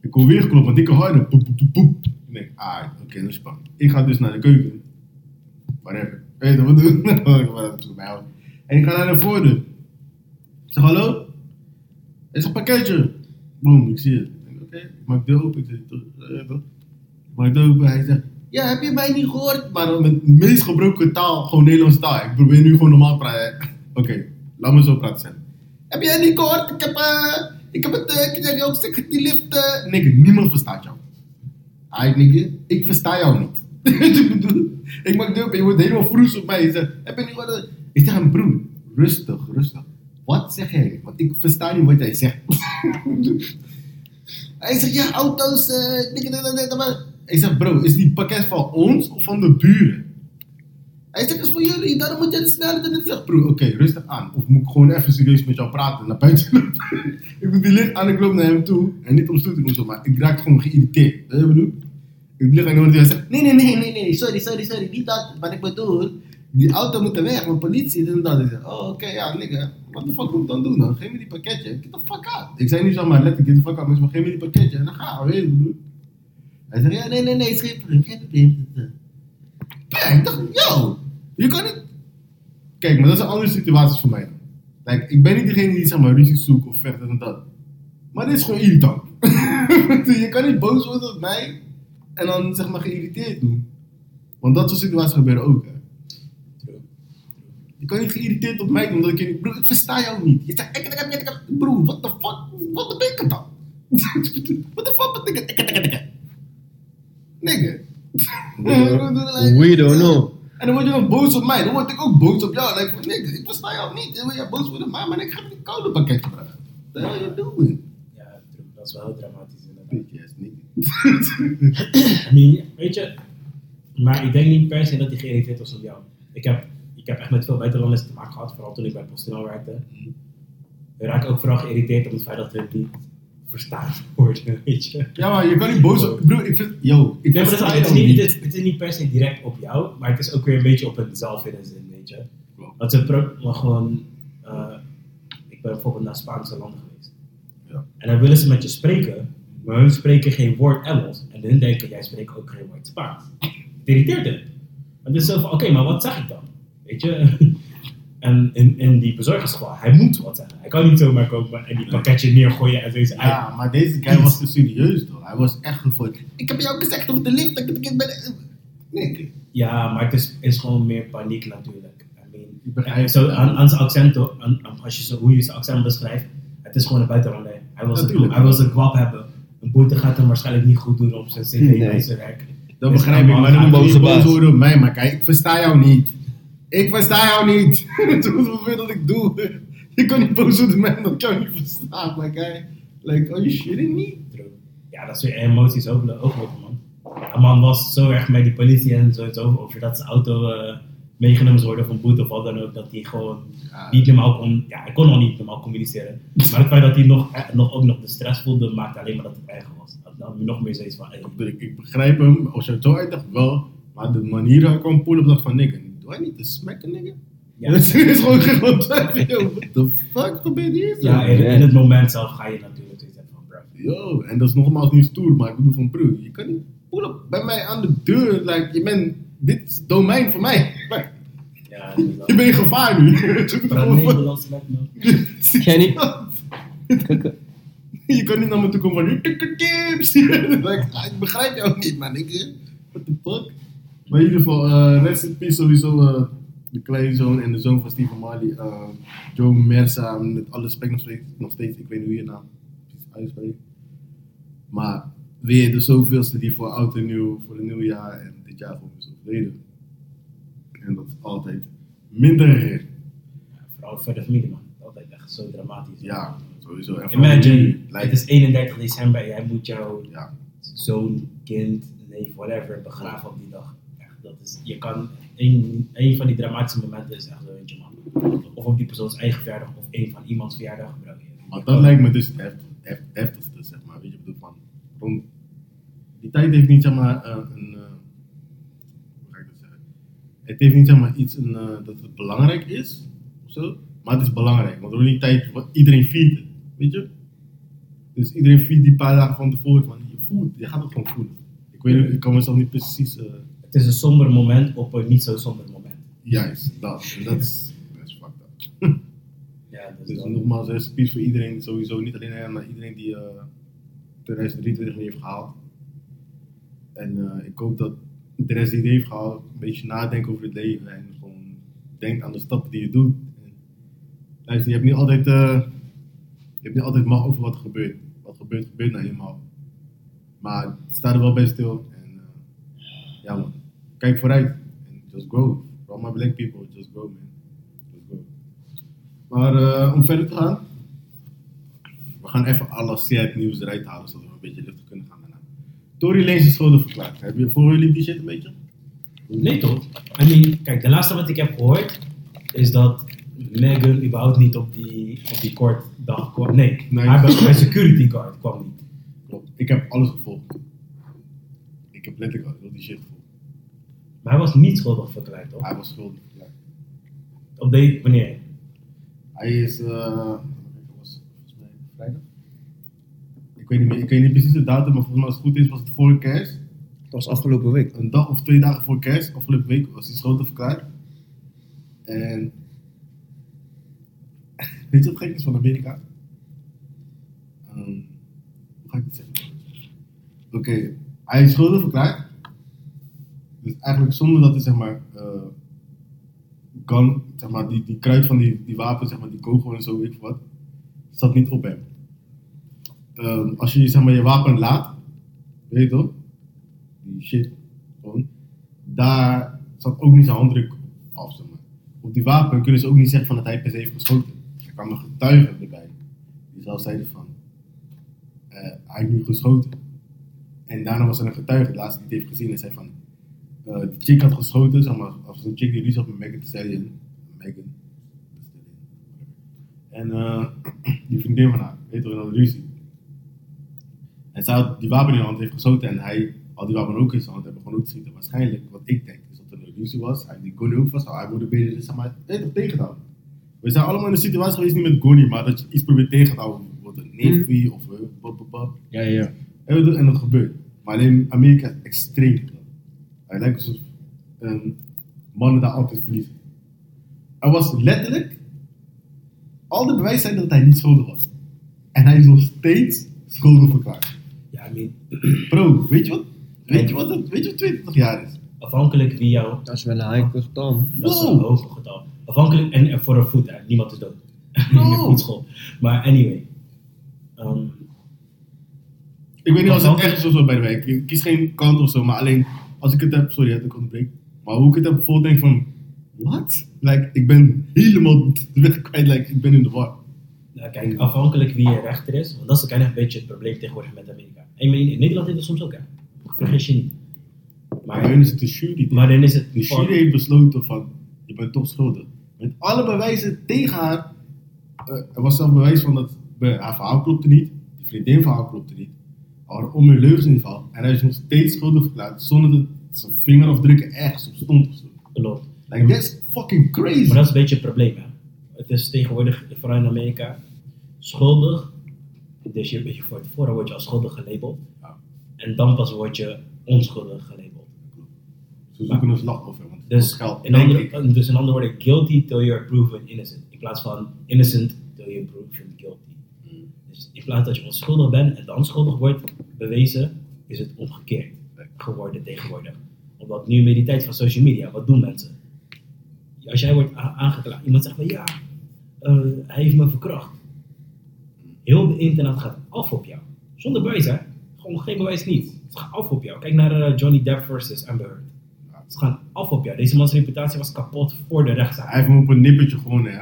Ik kon weer ik kan harder. Poep, poep, poep. Ik denk, ai, oké, dat is spannend. Ik ga dus naar de keuken. Whatever. Weet je wat we doen? En ik ga naar de voordeur. Ik zeg hallo? Er is een pakketje. Boom, ik zie het. Ik Oké, ik maak de open. Ik zeg, eh? Ik maak de deur open. Hij zegt, ja, heb je mij niet gehoord? Maar met de meest gebroken taal, gewoon Nederlands taal. Ik probeer nu gewoon normaal te praten. Oké, laat me zo praten. Heb jij niet gehoord? Ik heb, eh, ik heb het, eh, ik zeg ook zeg die lift. eh. Nigga, niemand verstaat jou. Hij nigga, ik versta jou niet. Weet je wat ik bedoel? Ik maak de deur je wordt helemaal vroes op mij. Je zegt, heb je niet gehoord? Ik zeg hem, broer, rustig, rustig. Wat zeg jij? Want ik versta niet wat jij zegt. (laughs) Hij zegt, ja, auto's, eh, dit. Ik zeg, bro, is die pakket van ons of van de buren? Hij zegt, het is voor jullie, daarom moet je het sneller doen. Ik zeg, bro, oké, rustig aan. Of moet ik gewoon even serieus met jou praten en naar buiten (laughs) ik doe die licht aan, ik loop naar hem toe. En niet om stoel te maar ik raak gewoon geïrriteerd. Weet je wat ik bedoel? Ik lig aan de hij zegt, nee, nee, nee, nee, nee, sorry, sorry, sorry, niet dat. Wat ik bedoel, die auto moet er weg, want politie, dit en dat. Ik zeg, oh, oké, ja, nigga, wat de fuck moet ik dan doen dan? Geef me die pakketje, get the fuck out. Ik zei niet zo maar letterlijk, get the fuck out, maar geef me die pakketje en dan ga, weet je wat bedoel? Hij zegt, ja, nee, nee, nee, is geen probleem, Ja, ik yo, je kan niet... Kijk, maar dat is een andere situatie voor mij. Like, ik ben niet degene die zeg maar ruzie zoekt of vecht en dat. Maar dit is gewoon irritant. (laughs) je kan niet boos worden op mij en dan zeg maar geïrriteerd doen. Want dat soort situaties gebeuren ook. Hè. Je kan niet geïrriteerd op mij doen omdat ik je niet... Ik versta jou niet. Je zegt, ik, ik, ik, ik, ik. Broer, what the fuck? Wat betekent dat? (laughs) What the fuck betekent ik, ik, ik, ik. We don't know. En dan word je nog boos op mij. Dan word ik ook boos op jou. Van, nigga, ik versta jou niet. Dan word je boos worden op mij, maar ik ga niet koude pakketje brengen. What the hell you doing? Ja, dat is wel heel dramatisch inderdaad. Ass nigga. (laughs) I mean, weet je, maar ik denk niet per se dat hij geïrriteerd was op jou. Ik heb, ik heb echt met veel buitenlanders te maken gehad, vooral toen ik bij PostNL werkte. We raken ook vooral geïrriteerd op het feit dat we het niet verstaan worden, (laughs) weet je. Ja, maar je kan niet boos op... Broer, ik vind... Yo, ik Nee, versta is, het, is niet, het, is, het is niet per se direct op jou, maar het is ook weer een beetje op hunzelf in een zin, weet je. Want ze pro- maar gewoon, eh, ik ben bijvoorbeeld naar Spaanse landen geweest. Ja. En dan willen ze met je spreken, maar hun spreken geen woord Engels. En hun denken, jij spreekt ook geen woord Spaans. Het irriteert het. Want het is zo van, oké, maar wat zeg ik dan? Weet je? (laughs) En in, in die bezorgersgeval, hij moet wat zeggen. Hij kan niet zomaar komen en die pakketje neergooien en zoiets. Hij- Ja, maar deze guy was te serieus toch? Hij was echt gewoon. Ik heb jou gezegd over de lift dat ik ben. Nee, Ja, maar het is, is gewoon meer paniek natuurlijk. I mean, Ik begrijp zo, aan, aan zijn accent, aan, als je zo, hoe je zijn accent beschrijft, het is gewoon een buitenlander. Hij wil Natuurlijk. hij zijn kwap hebben. Een boete gaat hem waarschijnlijk niet goed doen op zijn cv Nee. zijn werk. dat Is begrijp ik. Maar dan moet je boos worden op mij. Maar kijk, ik versta jou niet. Ik versta jou niet. (laughs) Hoeveel dat ik doe. Je kan niet boos op mij omdat ik jou niet versta. Maar kijk, like, are you shitting me? Ja, dat is weer emoties ook, ook man. Een man was zo erg met die politie en zo, zo over dat zijn auto eh, meegenomen zou worden een boete of wat dan ook, dat hij gewoon Ja. niet normaal kon, ja, hij kon nog niet normaal communiceren. Maar het feit dat hij nog, eh, nog, ook nog de stress voelde, maakte alleen maar dat het erger was. Dat had nog meer zoiets van, hey, Ik, ik begrijp hem, als je het zo uitdacht wel, maar de manier waarop ik kwam poelen op dacht van nigga, do I need to smack a nigga? Ja. Het is gewoon gewoon yo, what the fuck gebeurt hier zo? ja, in, in het moment zelf ga je natuurlijk hebben van, bro. Yo, en dat is nogmaals niet stoer, maar ik bedoel van bro, je kan niet poelen bij mij aan de deur, like, je bent, dit is domein voor mij. Like, Ja, je bent in gevaar nu. Nederlands met me. Kenny? Je kan niet naar me toe komen van, "Tukke tips. like, ah, ik begrijp jou niet, man. Ik, what the fuck? Maar in ieder geval, eh rest in peace sowieso eh, de kleinzoon en de zoon van Stephen Marley. eh, Joe Mersa, met alle respect nog steeds, nog steeds, ik weet niet hoe je naam precies uitspreekt. Maar weer de zoveelste die voor oud en nieuw, voor het nieuwe jaar en dit jaar gewoon is overleden. En dat is altijd minder. Ja, vooral voor de familie, man. Altijd echt zo dramatisch. Ja, sowieso. En Imagine, het is 31 december en jij moet jouw ja, zoon, kind, neef, whatever, begraven op die dag. Dat is, je kan, een van die dramatische momenten is echt zo eentje, man. Of die persoons eigen verjaardag of een van iemands verjaardag. Je- Maar dat lijkt me dus het heft, heft, heftigste, zeg maar. Weet je, bedoel van. Rond, die tijd heeft niet, zeg maar, eh, een. eh, hoe ga ik dat zeggen? Het heeft niet, zeg maar, iets een, eh, dat het belangrijk is, of zo. Maar het is belangrijk, want rond die tijd, iedereen viert het, weet je? Dus iedereen viert die paar dagen van tevoren, van, je voelt, je gaat het gewoon voelen. Ik weet ik kan mezelf niet precies, Het is een somber moment op een niet zo somber moment. juist, dat. Is, is fucked up. (laughs) Ja, dus Dus nogmaals, een speech voor iedereen, sowieso niet alleen hem, maar iedereen die eh 2023 niet heeft gehaald. En eh, ik hoop dat de rest die het heeft gehaald, een beetje nadenken over het leven en gewoon denkt aan de stappen die je doet. En, luister, je hebt niet altijd, eh, je hebt niet altijd macht over wat er gebeurt. Wat gebeurt, gebeurt nou eenmaal. Maar sta er wel bij stil. Ja man, kijk vooruit. En just go. For all my black people, just go man. Just go. Maar eh, om verder te gaan, we gaan even alle het nieuws eruit halen, zodat we een beetje luchtig kunnen gaan daarna. Tory Lanez is schuldig verklaard. Heb je voor jullie die shit een beetje? Nee toch? I mean, kijk, de laatste wat ik heb gehoord is dat Megan überhaupt niet op die, op die courtdag kwam. Nee, Nee. Haar security guard kwam niet. Klopt. Ik heb alles gevolgd. Ik heb letterlijk al die shit. Maar hij was niet schuldig verklaard, toch? Hij was schuldig verklaard. Op de, wanneer? Hij is, eh, was volgens mij vrijdag. Ik weet niet meer, ik weet niet precies de datum, maar volgens mij als het goed is was het voor kerst. Dat was afgelopen week. een dag of twee dagen voor kerst, afgelopen week, was hij schuldig verklaard. En (laughs) weet je wat gek is van Amerika? Ehm, hoe ga ik het zeggen? Oké, hij is schuldig verklaard. Dus eigenlijk zonder dat hij zeg maar, gun, zeg maar die, die kruid van die, die wapen, zeg maar, die kogel en zo, weet ik wat, zat niet op hem. Ehm, als je zeg maar, je wapen laat, weet je toch? die shit, daar zat ook niet zijn handdruk af. Zeg maar. Op die wapen kunnen ze ook niet zeggen van dat hij per se heeft geschoten. Er kwamen getuigen erbij, die zelf zeiden van, eh, hij heeft nu geschoten. En daarna was er een getuige, de laatste die het heeft gezien, en zei van, eh die chick had geschoten, zeg maar, als een chick die ruzie had met Megan Stallion, Megan, en eh, (clears throat) die vriendin van haar, weet je wel, een ruzie. En zij had die wapen in de hand, heeft geschoten en hij had die wapen ook in zijn hand, hebben gewoon ook geschieten. Waarschijnlijk, wat ik denk, is dat er een ruzie was. Hij die Gonnie ook vasthouden. Hij wilde bezig, zeg maar, weet je, toch, tegenhouden. We zijn allemaal in een situatie geweest, niet met Gonnie, maar dat je iets probeert tegen te houden. Bijvoorbeeld een neefie of uh. Ja, ja. En, en dat gebeurt. Maar alleen Amerika is extreem. Hij lijkt alsof um, mannen daar altijd verliezen. Er was letterlijk, al de bewijzen zijn dat hij niet schuldig was. En hij is nog steeds schuldig verklaard. Ja, I mean, (clears throat) Bro, weet je wat? Weet je wat, het, weet je wat 22 jaar is? afhankelijk wie jou... Dat is wel een high getal. Dat is een hoog getal. Afhankelijk, en, en voor een voet, hè. Niemand is dood. No. (laughs) In de voetschool. Maar anyway. Ehm, Ik weet niet of het echt zo bij de wijk. Ik kies geen kant of zo, maar alleen als ik het heb, sorry dat ik onderbreek. Maar hoe ik het heb bijvoorbeeld denk van, wat? Like, ik ben helemaal de weg kwijt, like, ik ben in de war. nou, kijk, afhankelijk wie je rechter is. Want dat is of een beetje het probleem tegenwoordig met Amerika. En in in Nederland is het soms ook, hè. Vergis je niet. Maar Maar, dan is het de jury. maar dan is het... De jury heeft besloten van, je bent toch schuldig. Met alle bewijzen tegen haar. eh, er was zelf bewijs van dat haar verhaal klopte niet. Die vriendin verhaal klopte niet. Er waren om hun leugens in. En hij is nog steeds schuldig verklaard zonder dat zijn vingerafdrukken ergens op stond of zo. Klopt. Like, that's fucking crazy. Maar dat is een beetje het probleem, hè. Het is tegenwoordig, vooral in Amerika, schuldig. Dus je, je voor tevoren word je als schuldig gelabeld. Ja. En dan pas word je onschuldig gelabeld. Ze zoeken een slachtoffer, Dus geld. in, andere, dus in andere woorden, guilty till you're proven innocent. In plaats van innocent till you're proven guilty. In plaats dat je onschuldig bent en dan schuldig wordt bewezen, is het omgekeerd geworden tegenwoordig. Omdat nu met die tijd van social media, wat doen mensen? Als jij wordt aangeklaagd, iemand zegt van ja, eh, hij heeft me verkracht. Heel de internet gaat af op jou. Zonder bewijs hè. Gewoon geen bewijs niet. Het gaat af op jou. Kijk naar eh, Johnny Depp versus Amber Heard. Ze gaan af op jou. Deze mans reputatie was kapot voor de rechtszaak. Hij heeft hem op een nippertje gewonnen, hè.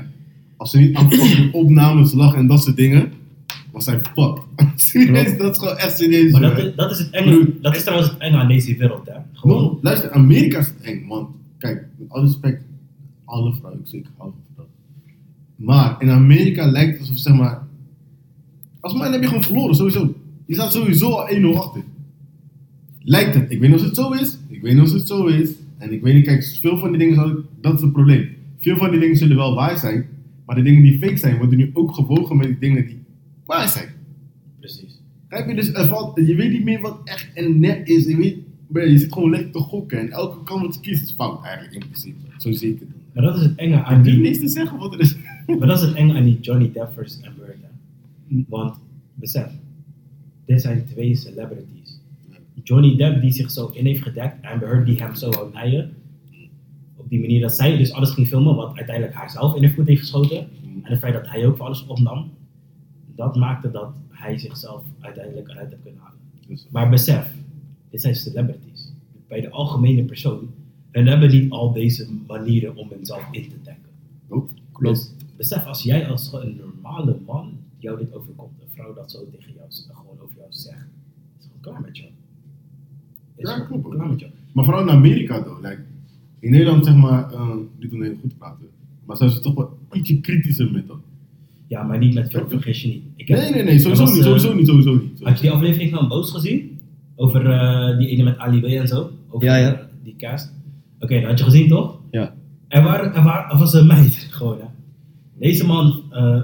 Als ze niet aan fucking (coughs) opnames lag en dat soort dingen, was hij fucked. serieus, (laughs) dat is gewoon echt serieus. Maar dat, is- dat is het enge. Dat is trouwens het enge aan deze wereld, hè? Gewoon. No, luister, Amerika is het eng, want kijk, met alle respect, alle vrouwen, ik zeker hou van vrouwen. Maar in Amerika lijkt het alsof, zeg maar, als man heb je gewoon verloren, sowieso. Je staat sowieso al 1-0 achter. Lijkt het. Ik weet niet of het zo is, ik weet niet of het zo is. En ik weet niet, kijk, veel van die dingen, zal, dat is het probleem. Veel van die dingen zullen wel waar zijn, maar de dingen die fake zijn, worden nu ook gewogen met die dingen die waar zijn. Precies. Heb je dus, er valt, je weet niet meer wat echt en net is. Je, weet, je zit gewoon lekker te gokken en elke kant wat je kiest is fout eigenlijk in principe. Zo zie ik het. Maar dat is het enge Ik aan die. niks te zeggen wat er is. (laughs) Maar dat is het enge aan die Johnny Depp versus Amber Heard. hè. Want, besef, dit zijn twee celebrities. Johnny Depp die zich zo in heeft gedekt, Amber Heard die hem zo wou naaien. Op die manier dat zij dus alles ging filmen, wat uiteindelijk haar zelf in de voet heeft geschoten. En het feit dat hij ook voor alles opnam, dat maakte dat hij zichzelf uiteindelijk eruit heeft kunnen halen. Dus, Maar besef, dit zijn celebrities. Bij de algemene persoon, hun hebben niet al deze manieren om hunzelf in te dekken. oh, Dus besef, als jij als een normale man jou dit overkomt, een vrouw dat zo tegen jou gewoon over jou zegt, is gewoon klaar met jou. Is Ja, klopt. Klaar met jou. Maar vooral in Amerika though. Like, in Nederland zeg maar, uh, niet om heel goed te praten. Maar zijn ze toch wel ietsje kritischer met dat. Ja, maar niet met veel vergis je niet. Ik heb- Nee, nee, nee, sowieso was, niet, eh, sowieso niet, sowieso niet. Had je die aflevering van Boos gezien? Over eh, die ene met Ali B en zo? Over Ja, ja. eh, die cast? Oké, dat had je gezien toch? Ja. Er, waren, er, waren, er was een meid, (laughs) gewoon hè. Deze man, eh,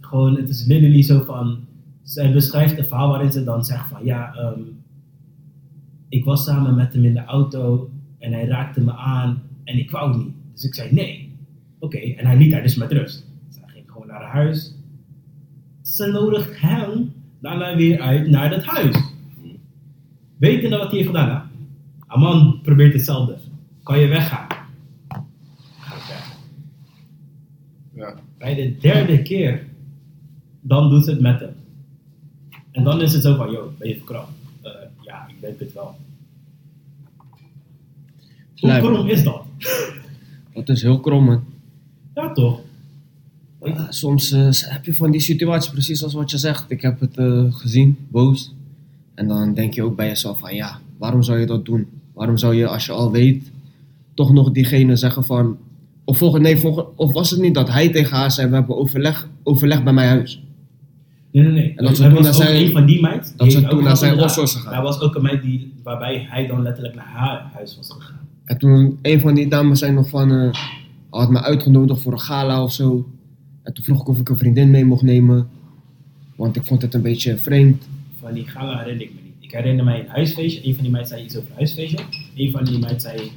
gewoon, het is literally zo van, zij beschrijft een verhaal waarin ze dan zegt van, ja, ehm, ik was samen met hem in de auto en hij raakte me aan en ik wou niet. Dus ik zei nee. Oké, en hij liet haar dus met rust. Zij ging gewoon naar haar huis. Ze nodigt hem daarna weer uit naar dat huis. Wetende wat hij heeft gedaan, hè? Een man probeert hetzelfde. Kan je weggaan? Ga ik weg. Ja. Bij de derde keer, dan doet ze het met hem. En dan is het zo van, yo, ben je verkracht? Eh, ja, ik denk het wel. Hoe krom is dat? Dat is heel krom, man. Ja, toch? Ja, soms eh, heb je van die situatie, precies als wat je zegt. Ik heb het eh, gezien, boos. En dan denk je ook bij jezelf van, ja, waarom zou je dat doen? Waarom zou je, als je al weet, toch nog diegene zeggen van... Of, volgens, nee, volgens, of was het niet dat hij tegen haar zei, we hebben overleg, overleg bij mijn huis? Nee, nee, nee. En dat ze toen was naar ook zijn- een van die meid. dat ze toen naar zijn. Ossos gegaan. Daar was ook een meid die, waarbij hij dan letterlijk naar haar huis was gegaan. En toen, een van die dames zei nog van, eh, had me uitgenodigd voor een gala of zo. En toen vroeg ik of ik een vriendin mee mocht nemen. Want ik vond het een beetje vreemd. Van die gala herinner ik me niet. Ik herinner mij een huisfeestje. Een van die meiden zei iets over huisfeestje. Een van die meiden zei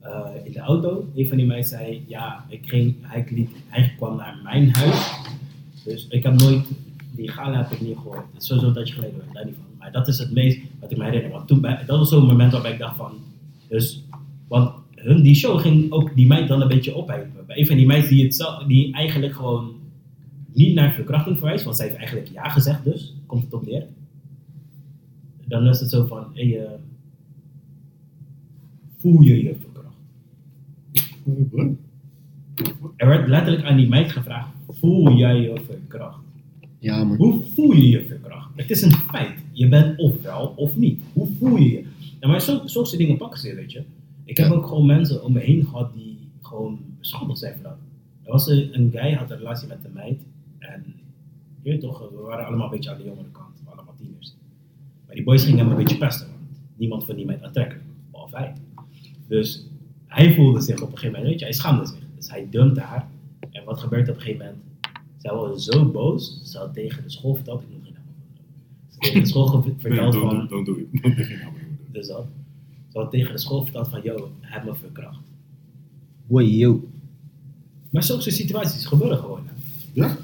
eh, in de auto. Een van die meiden zei, ja, ik ging, hij, liet, kwam naar mijn huis. Dus ik heb nooit, die gala heb ik niet gehoord. Het is sowieso een tijdje geleden, daar niet van. Maar dat is het meest wat ik me herinner. Want toen, dat was zo'n moment waarbij ik dacht van, dus, want hun, die show ging ook die meid dan een beetje. Bij een van die meiden die, het zelf, die eigenlijk gewoon niet naar verkrachting verwijst, want zij heeft eigenlijk ja gezegd dus, komt het op neer. Dan is het zo van, hey, eh, voel je je verkracht? Er werd letterlijk aan die meid gevraagd, voel jij je verkracht? Ja, man. Hoe voel je je verkracht? Het is een feit. Je bent of wel of niet. Hoe voel je je? Maar zo, zulke soort dingen pakken ze, weet je. Ik heb Ja. ook gewoon mensen om me heen gehad die gewoon beschuldigd zijn van dat. Er was een, een guy, had een relatie met een meid. En je toch, we waren allemaal een beetje aan de jongere kant. Allemaal tieners. Maar die boys gingen hem een beetje pesten. Want niemand vond die meid aantrekkelijk. Behalve hij. Dus hij voelde zich op een gegeven moment, weet je, hij schaamde zich. Dus hij dumpte haar. En wat gebeurt op een gegeven moment? Zij was zo boos, ze had tegen de school verteld, ik noem geen naam. Ze tegen de school ge- Nee, verteld don't, van, don't, don't do it. (laughs) Don't dus dat. Ze had tegen de school verteld van, yo, hij heeft me verkracht. Hoi, yo. Maar zulke situaties gebeuren gewoon. Hè. Ja?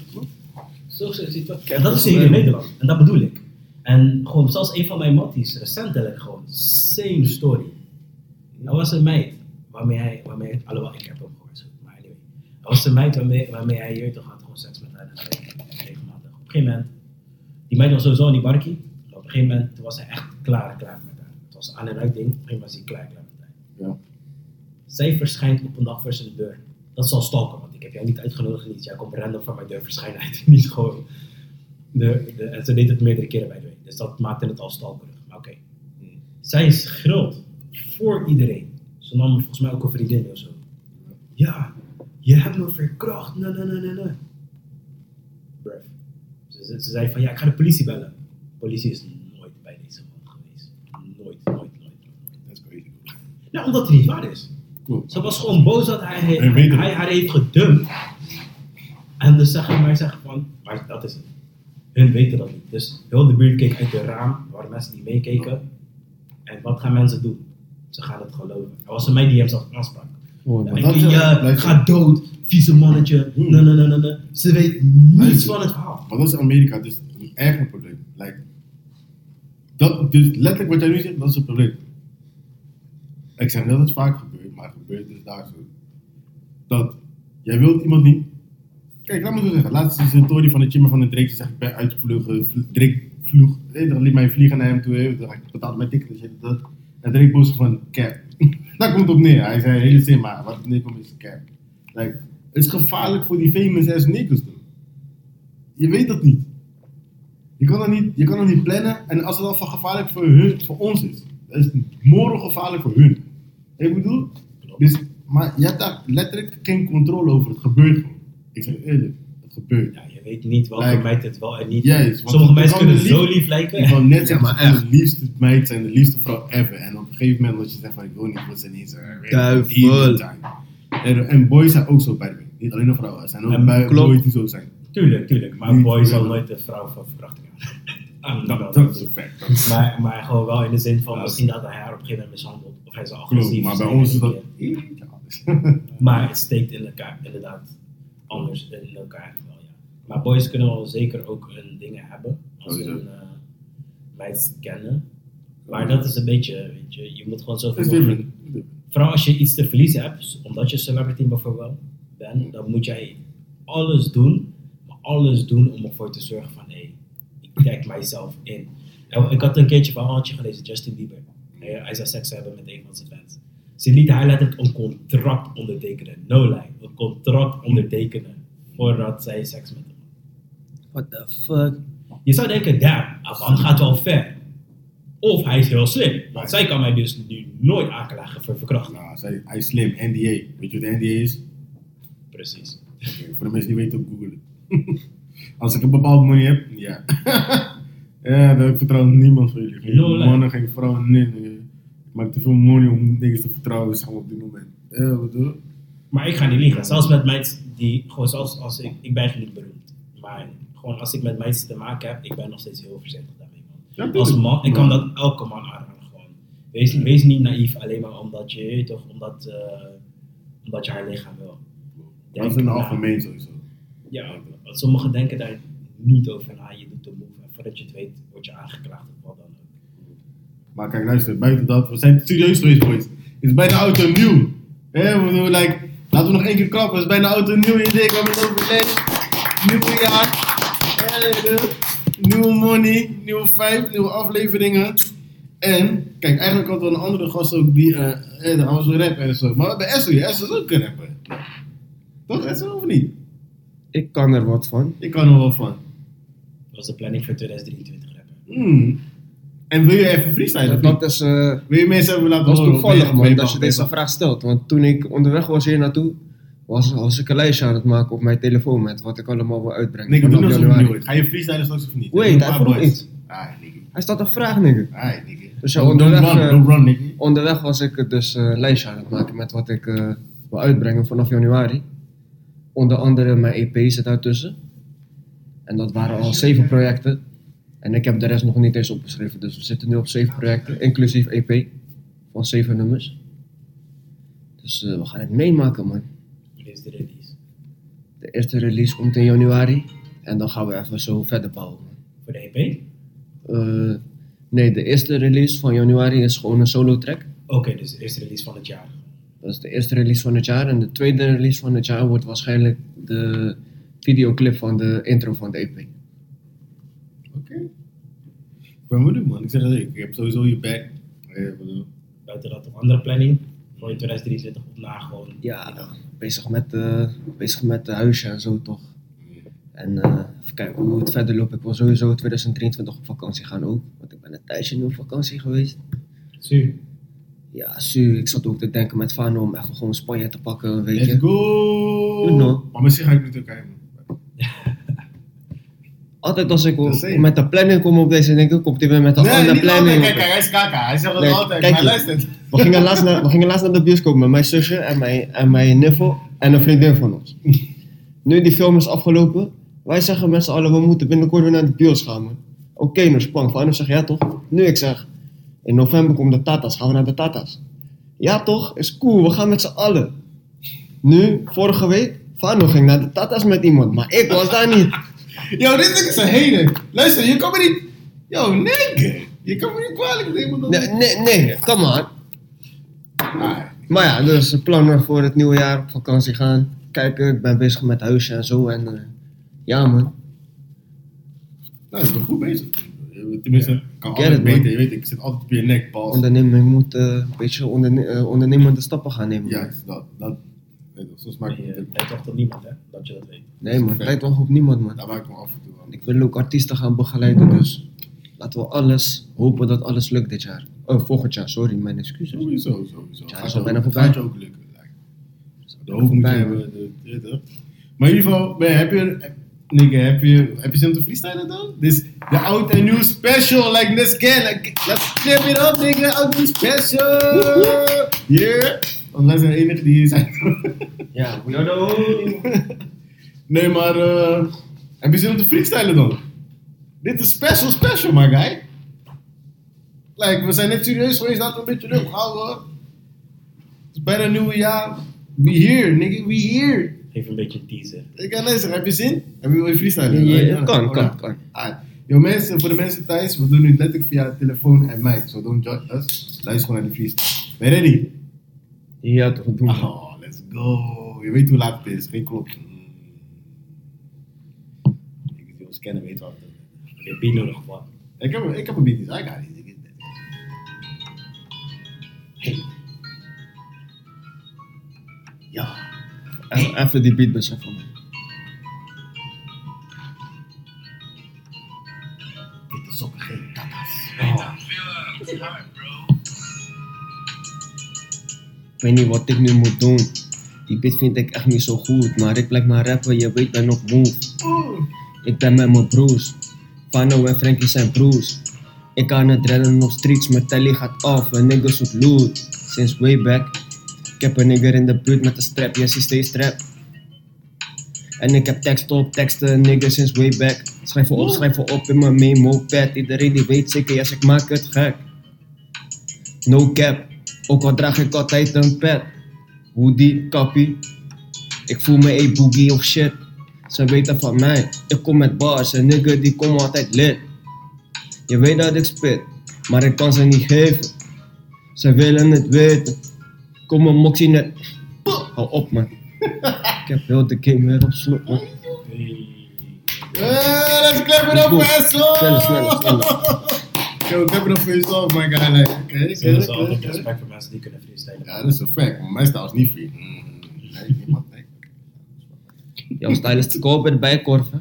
Zulke situaties. En dat is hier in Nederland. En dat bedoel ik. En gewoon, zelfs een van mijn matties, recentelijk gewoon, same story. Er was een meid waarmee hij, waarmee, alhoewel ik heb hem gehoord, maar anyway. Er was een meid waarmee, waarmee hij hier toch had gewoon seks met haar regelmatig. Op een gegeven moment, die meid was sowieso in die barkie. Op een gegeven moment toen was hij echt klaar, klaar met haar. Het was aan en uit ding, was klaar. Ja. Zij verschijnt op een dag voor zijn deur. Dat is al stalken, want ik heb jou niet uitgenodigd, niet. Jij komt random voor mijn deur verschijnen uit. (laughs) Niet gewoon. De, de, en ze deed het meerdere keren bij de way. Dus dat maakte het al stalkerig. Maar oké. Zij schreeuwt voor iedereen. Ze nam volgens mij ook een vriendin of zo. Ja, je hebt me verkracht. Nee, nee, nee, nee, nee. Ze, ze, ze zei van ja, ik ga de politie bellen. De politie is nooit bij deze man geweest. Nooit, nooit, nooit, nooit. nooit. Dat is crazy. Nou, omdat het niet waar is. Klopt. Ze was gewoon boos dat hij, hij, En hij haar heeft gedumpt. En dus zeggen mij zeggen van, maar dat is het. Hun weten dat niet. Dus heel de buurt keek uit de raam, waren mensen die meekeken. En wat gaan mensen doen? Ze gaan het geloven. Er was een meid die hem zelf aansprak. Oh, Ja, dat wel- ja, blijft- ga dood, vieze mannetje. Hmm. Nee, nee, nee, nee. Ze weet niets van het verhaal. Maar dat is Amerika, dus een erger probleem. Like, dat, dus letterlijk wat jij nu zegt, dat is het probleem. Ik zeg dat het vaak gebeurt, maar het gebeurt dus daar zo. Dat jij wilt iemand niet. Kijk, laat me zo zeggen. Laatst is van de chimmer van de Drake. Ze zegt, ik ben uitgevlogen. vl- Drake vloeg. Dan liet mij vliegen naar hem toe. Dan betaalde mijn ticket shit. Dat. En Drake postte van cap. (laughs) Daar komt op neer. Hij zei hele zin, maar wat op neerkomt is cap. Like, het is gevaarlijk voor die famous ass niggas? Je weet dat niet. Je kan dat niet, je kan dat niet plannen. En als het dan van gevaarlijk voor, hun, voor ons is, is het morgen gevaarlijk voor hun. Ik bedoel, dus, maar je hebt daar letterlijk geen controle over. Het gebeurt gewoon. Ik zeg eerlijk, het gebeurt. Ja, je weet niet welke Like- meid het wel en niet. Sommige mensen kunnen de zo lief- lief lijken. Ik wou net zeggen, maar maar echt. de liefste meid zijn de liefste vrouw ever. En op een gegeven moment als je zegt van ik wil niet, wordt ze ineens uh, Duivel. En, en boys zijn ook zo bij de way. Niet alleen nog vrouwen, er zijn ook En bij klopt. boys die zo zijn. Tuurlijk, tuurlijk. Maar een Niet boy zal nooit de vrouw van verkrachting hebben. (laughs) Ah, Dat, is een fact. Maar, maar gewoon wel in de zin van misschien dat hij haar op een gegeven moment mishandelt. Hij is agressief. maar bij zijn, ons is dat iets anders. (laughs) Maar het steekt in elkaar, inderdaad anders in elkaar wel, ja. Maar boys kunnen wel zeker ook hun dingen hebben. Als ze Sowieso. een uh, meid kennen. Maar dat is een beetje, weet je, je moet gewoon zoveel mogelijk. Vooral als je iets te verliezen hebt, omdat je celebrity bijvoorbeeld bent, dan moet jij alles doen, maar alles doen om ervoor te zorgen van, hé, ik tag mijzelf in. En ik had een keertje van een handje gelezen, Justin Bieber. Hij, zou seks hebben met een van zijn fans. Ze liet hij letterlijk een contract ondertekenen, no lie, een contract ondertekenen voordat zij seks met hem had. What the fuck? Je zou denken, damn, Avan gaat wel ver. Of hij is heel slim, want zij kan mij dus nu nooit aanklagen voor verkrachting. Nou, zij, hij is slim, NDA. Weet je wat NDA is? Precies. Voor de mensen die weten, op googlen. (laughs) Als ik een bepaald money heb, ja. (laughs) ja, dan vertrouw ik niemand van jullie. Geen No lie. mannen, geen vrouwen, nee, maak te veel money om dingen te vertrouwen, zeg maar, op dit moment. Ja, wat doe Maar ik ga niet liegen. Zelfs met meiden die, gewoon zoals als ik, ik ben niet beroemd. Maar gewoon als ik met meiden te maken heb, ik ben nog steeds heel voorzichtig daarmee. Man. Ja, Als man, ik kan Maar- dat elke man aanraden gewoon. wees, wees niet naïef alleen maar omdat je, toch, omdat, eh, omdat je haar lichaam wil. Dat is in het algemeen sowieso. Ja, want sommigen denken daar niet over na. Je doet de move en voordat je het weet, word je aangeklaagd of wat dan. Maar kijk, luister, buiten dat, we zijn serieus geweest, boys. Het is bijna en nieuw. We bedoel, like, laten we nog één keer klappen. Het is bijna en nieuw. Je denkt, we hebben het over les. Nieuw jaar. Nieuwe money, nieuwe vijf, nieuwe afleveringen. En, kijk, eigenlijk hadden we een andere gast ook die, eh, eh, dan gaan we zo rappen en zo. Maar we hebben Esso hier. Esso is ook een rapper. Toch, Esso, of niet? Ik kan er wat van. Ik kan er wel van. Dat was de planning voor 2023 rappen. Hmm. En wil je even freestylen? Dat is, eh, Wil je mensen even laten dat is horen? of ben toevallig man, dat je deze vraag stelt. Want toen ik onderweg was hier naartoe, was, was ik een lijstje aan het maken op mijn telefoon met wat ik allemaal wil uitbrengen. Nee, doe vanaf januari. nieuw is. Ga je freestylen straks of niet? Wait, Doe hij vroeg iets. Ah. Hij staat een vraag, nigga. Ah, nigga. Dus ja, Don't- onderweg, Don't run, eh, don't run, nigga. Onderweg was ik dus eh, een lijstje aan het maken met wat ik eh, wil uitbrengen vanaf januari. Onder andere mijn EP zit daartussen. En dat waren al zeven projecten. En ik heb de rest nog niet eens opgeschreven. Dus we zitten nu op zeven projecten, inclusief EP van zeven nummers. Dus eh, we gaan het meemaken, man. Dit is de release. De eerste release komt in januari. En dan gaan we even zo verder bouwen. man. Voor de EP? Eh, nee, de eerste release van januari is gewoon een solo track. Oké, dus de eerste release van het jaar. Dat is de eerste release van het jaar. En de tweede release van het jaar wordt waarschijnlijk de videoclip van de intro van de EP. Ben benieuwd, man. Ik zeg het, ik heb sowieso je back. Eh, Buiten dat, een andere planning voor in 2023 op na gewoon. Ja, bezig met, eh bezig met de huisje en zo toch. En eh, even kijken hoe het verder loopt. Ik wil sowieso 2023 op vakantie gaan ook. Want ik ben een tijdje nu op vakantie geweest. Su. Ja, su, ik zat ook te denken met Fano om even gewoon Spanje te pakken, weet Let's je. go! You know. Maar misschien ga ik naar Turkije, man. Altijd als ik met de planning kom op deze, denk ik, komt hij weer met een Nee, andere niet altijd. planning. Kijk, kijk, hij is kaka. Hij zegt het Nee, altijd. kijk maar. We gingen, laatst naar, we gingen laatst naar de bioscoop met mijn zusje en mijn, en mijn niffel en een vriendin van ons. Nu die film is afgelopen, wij zeggen met z'n allen, we moeten binnenkort weer naar de bios gaan, man. Oké, nou spang. Fano zegt, ja toch? Nu ik zeg, in november komt de Tata's, gaan we naar de Tata's. Ja toch? Is cool, we gaan met z'n allen. Nu, vorige week, Fano ging naar de Tata's met iemand, maar ik was daar niet. Yo, dit is een hele. Luister, je kan me niet... Yo, nigga. Je kan me niet kwalijk nemen. Nee, nee, nee, come on. Maar ja, dus plannen voor het nieuwe jaar op vakantie gaan. Kijken, ik ben bezig met huisje en zo. En eh, ja man, Nou, ik ben goed bezig. Tenminste, kan Get altijd it, man. beter. Je weet, ik zit altijd op je nek, Paul. onderneming moet eh, een beetje onderne eh, ondernemende stappen gaan nemen. Juist, dat. dat weet je, zo smaakt Nee, het. op niemand, hè? Dat je dat weet. Nee man, tijd wacht op niemand man. Daar maak ik me af en toe aan. Ik wil ook artiesten gaan begeleiden, dus laten we alles, hopen dat alles lukt dit jaar. Oh, volgend jaar, sorry, mijn excuses. Sowieso, sowieso. Ja, Gaat is je al bijna ook- voorbij. Gaat je ook lukken. De hoofd moet je Voorbij, hebben. de- Maar in ieder geval, ben, heb je... Nigga, heb je, heb je zin om te freestylen dan? Dit is de oud en nieuw special, like this again. Like, let's flip it up, nigga. Oud en nieuw special. Yeah. Wij zijn de enige die hier zijn. Ja, we are the only nee, maar eh, heb je zin om te freestylen dan? Dit is special, special, my guy. Like, we zijn net serieus geweest, laten we een beetje rug houden. Het is bijna een nieuwe jaar. We here, nigga, we here. Geef een beetje een teaser. Ik ga luisteren, heb je zin? Heb je je freestylen? Ja, ja, kan, kan, kan. Yo mensen, voor de mensen thuis, we doen nu letterlijk via telefoon en mic. So don't judge us. Luister gewoon naar de freestyle. Ben je ready? Ja, toch, doen. Oh, let's go. Je weet hoe laat het is, geen klok. Ik wil scannen, weet wat. Heb je beat nodig wat? Ik heb, ik heb een beat, I got it. Ik- Hey. Ja. Even, even die beat beseffen man. Dit is ook geen tatas. Ik weet niet wat ik nu moet doen. Die beat vind ik echt niet zo goed, maar ik blijf maar rappen, je weet ben op move. Ik ben met mijn broers. Fano en Frankie zijn broers. Ik kan het redden nog streets, mijn telly gaat af en niggas zoekt loot. Sinds way back. Ik heb een nigger in de buurt met een strap, yes he stay strap. En ik heb tekst op teksten, niggas sinds way back. Schrijven op, schrijven op in mijn memo pad. Iedereen die weet zeker, yes ik maak het gek. No cap, ook al draag ik altijd een pet. Hoodie, kappie. Ik voel me a boogie of shit. Ze weten van mij, ik kom met bars en nigga die komen altijd lid. Je weet dat ik spit, maar ik kan ze niet geven. Ze willen het weten. Kom een moxie net. Hou op man. ik heb heel de game weer op slot man. Eh, let's clap it up. Yo, it up for yourself, my guy. Like, okay, okay, dat is okay, altijd okay. respect voor mensen die kunnen freestylen. Ja, dat is een fact. Maar mijn stijl is niet free. Mm, Nee, niemand. Nee. Jouw style is te koop bij de bijkorf hè?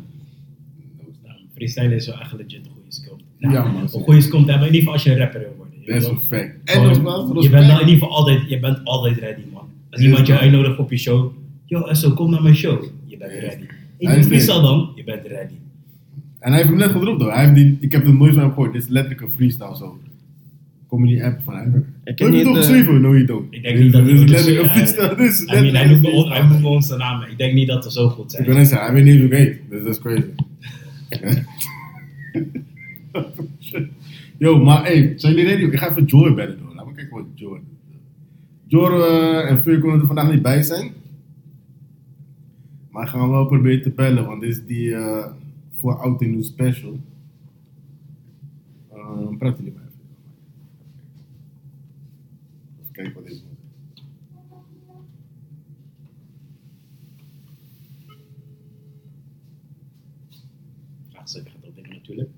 Nou, freestylen is wel echt legit een goede skill. Ja, man. Een goede skill te hebben, in ieder geval als je een rapper wil worden. Dat is een fact. En nogmaals, je bent dan in respect. ieder geval altijd, je bent altijd ready, man. Als iemand je uitnodigt op je show, yo Esso, kom naar mijn show. Je bent ready. Ik freestyle dan, je bent ready. En hij heeft hem net gedropt hoor. Hij heeft die, ik heb het nooit van hem gehoord. Dit is letterlijk een freestyle zo. Kom je die app van hem? Ik Heb je niet toch de... geschreven? No, you don't. Ik denk niet dat Dit is letterlijk een freestyle. Dit is I mean, hij letterlijk noemt een me on- hij freestyle. noemt me onze namen. Ik denk niet dat ze zo goed Ik zijn. wil net zeggen, hij weet niet eens hoe ik heet. Dus dat is crazy. (laughs) Yo, maar hey, zijn jullie ready? Ik ga even Joy bellen doen. Laat me kijken wat Joy Jor eh, en Vuur kunnen er vandaag niet bij zijn. Maar gaan we wel proberen te bellen, want dit is die eh, voor oud en nieuw special. Uh, praat jullie maar even. Even kijken wat dit is. Ja, zeker gaat opnemen natuurlijk.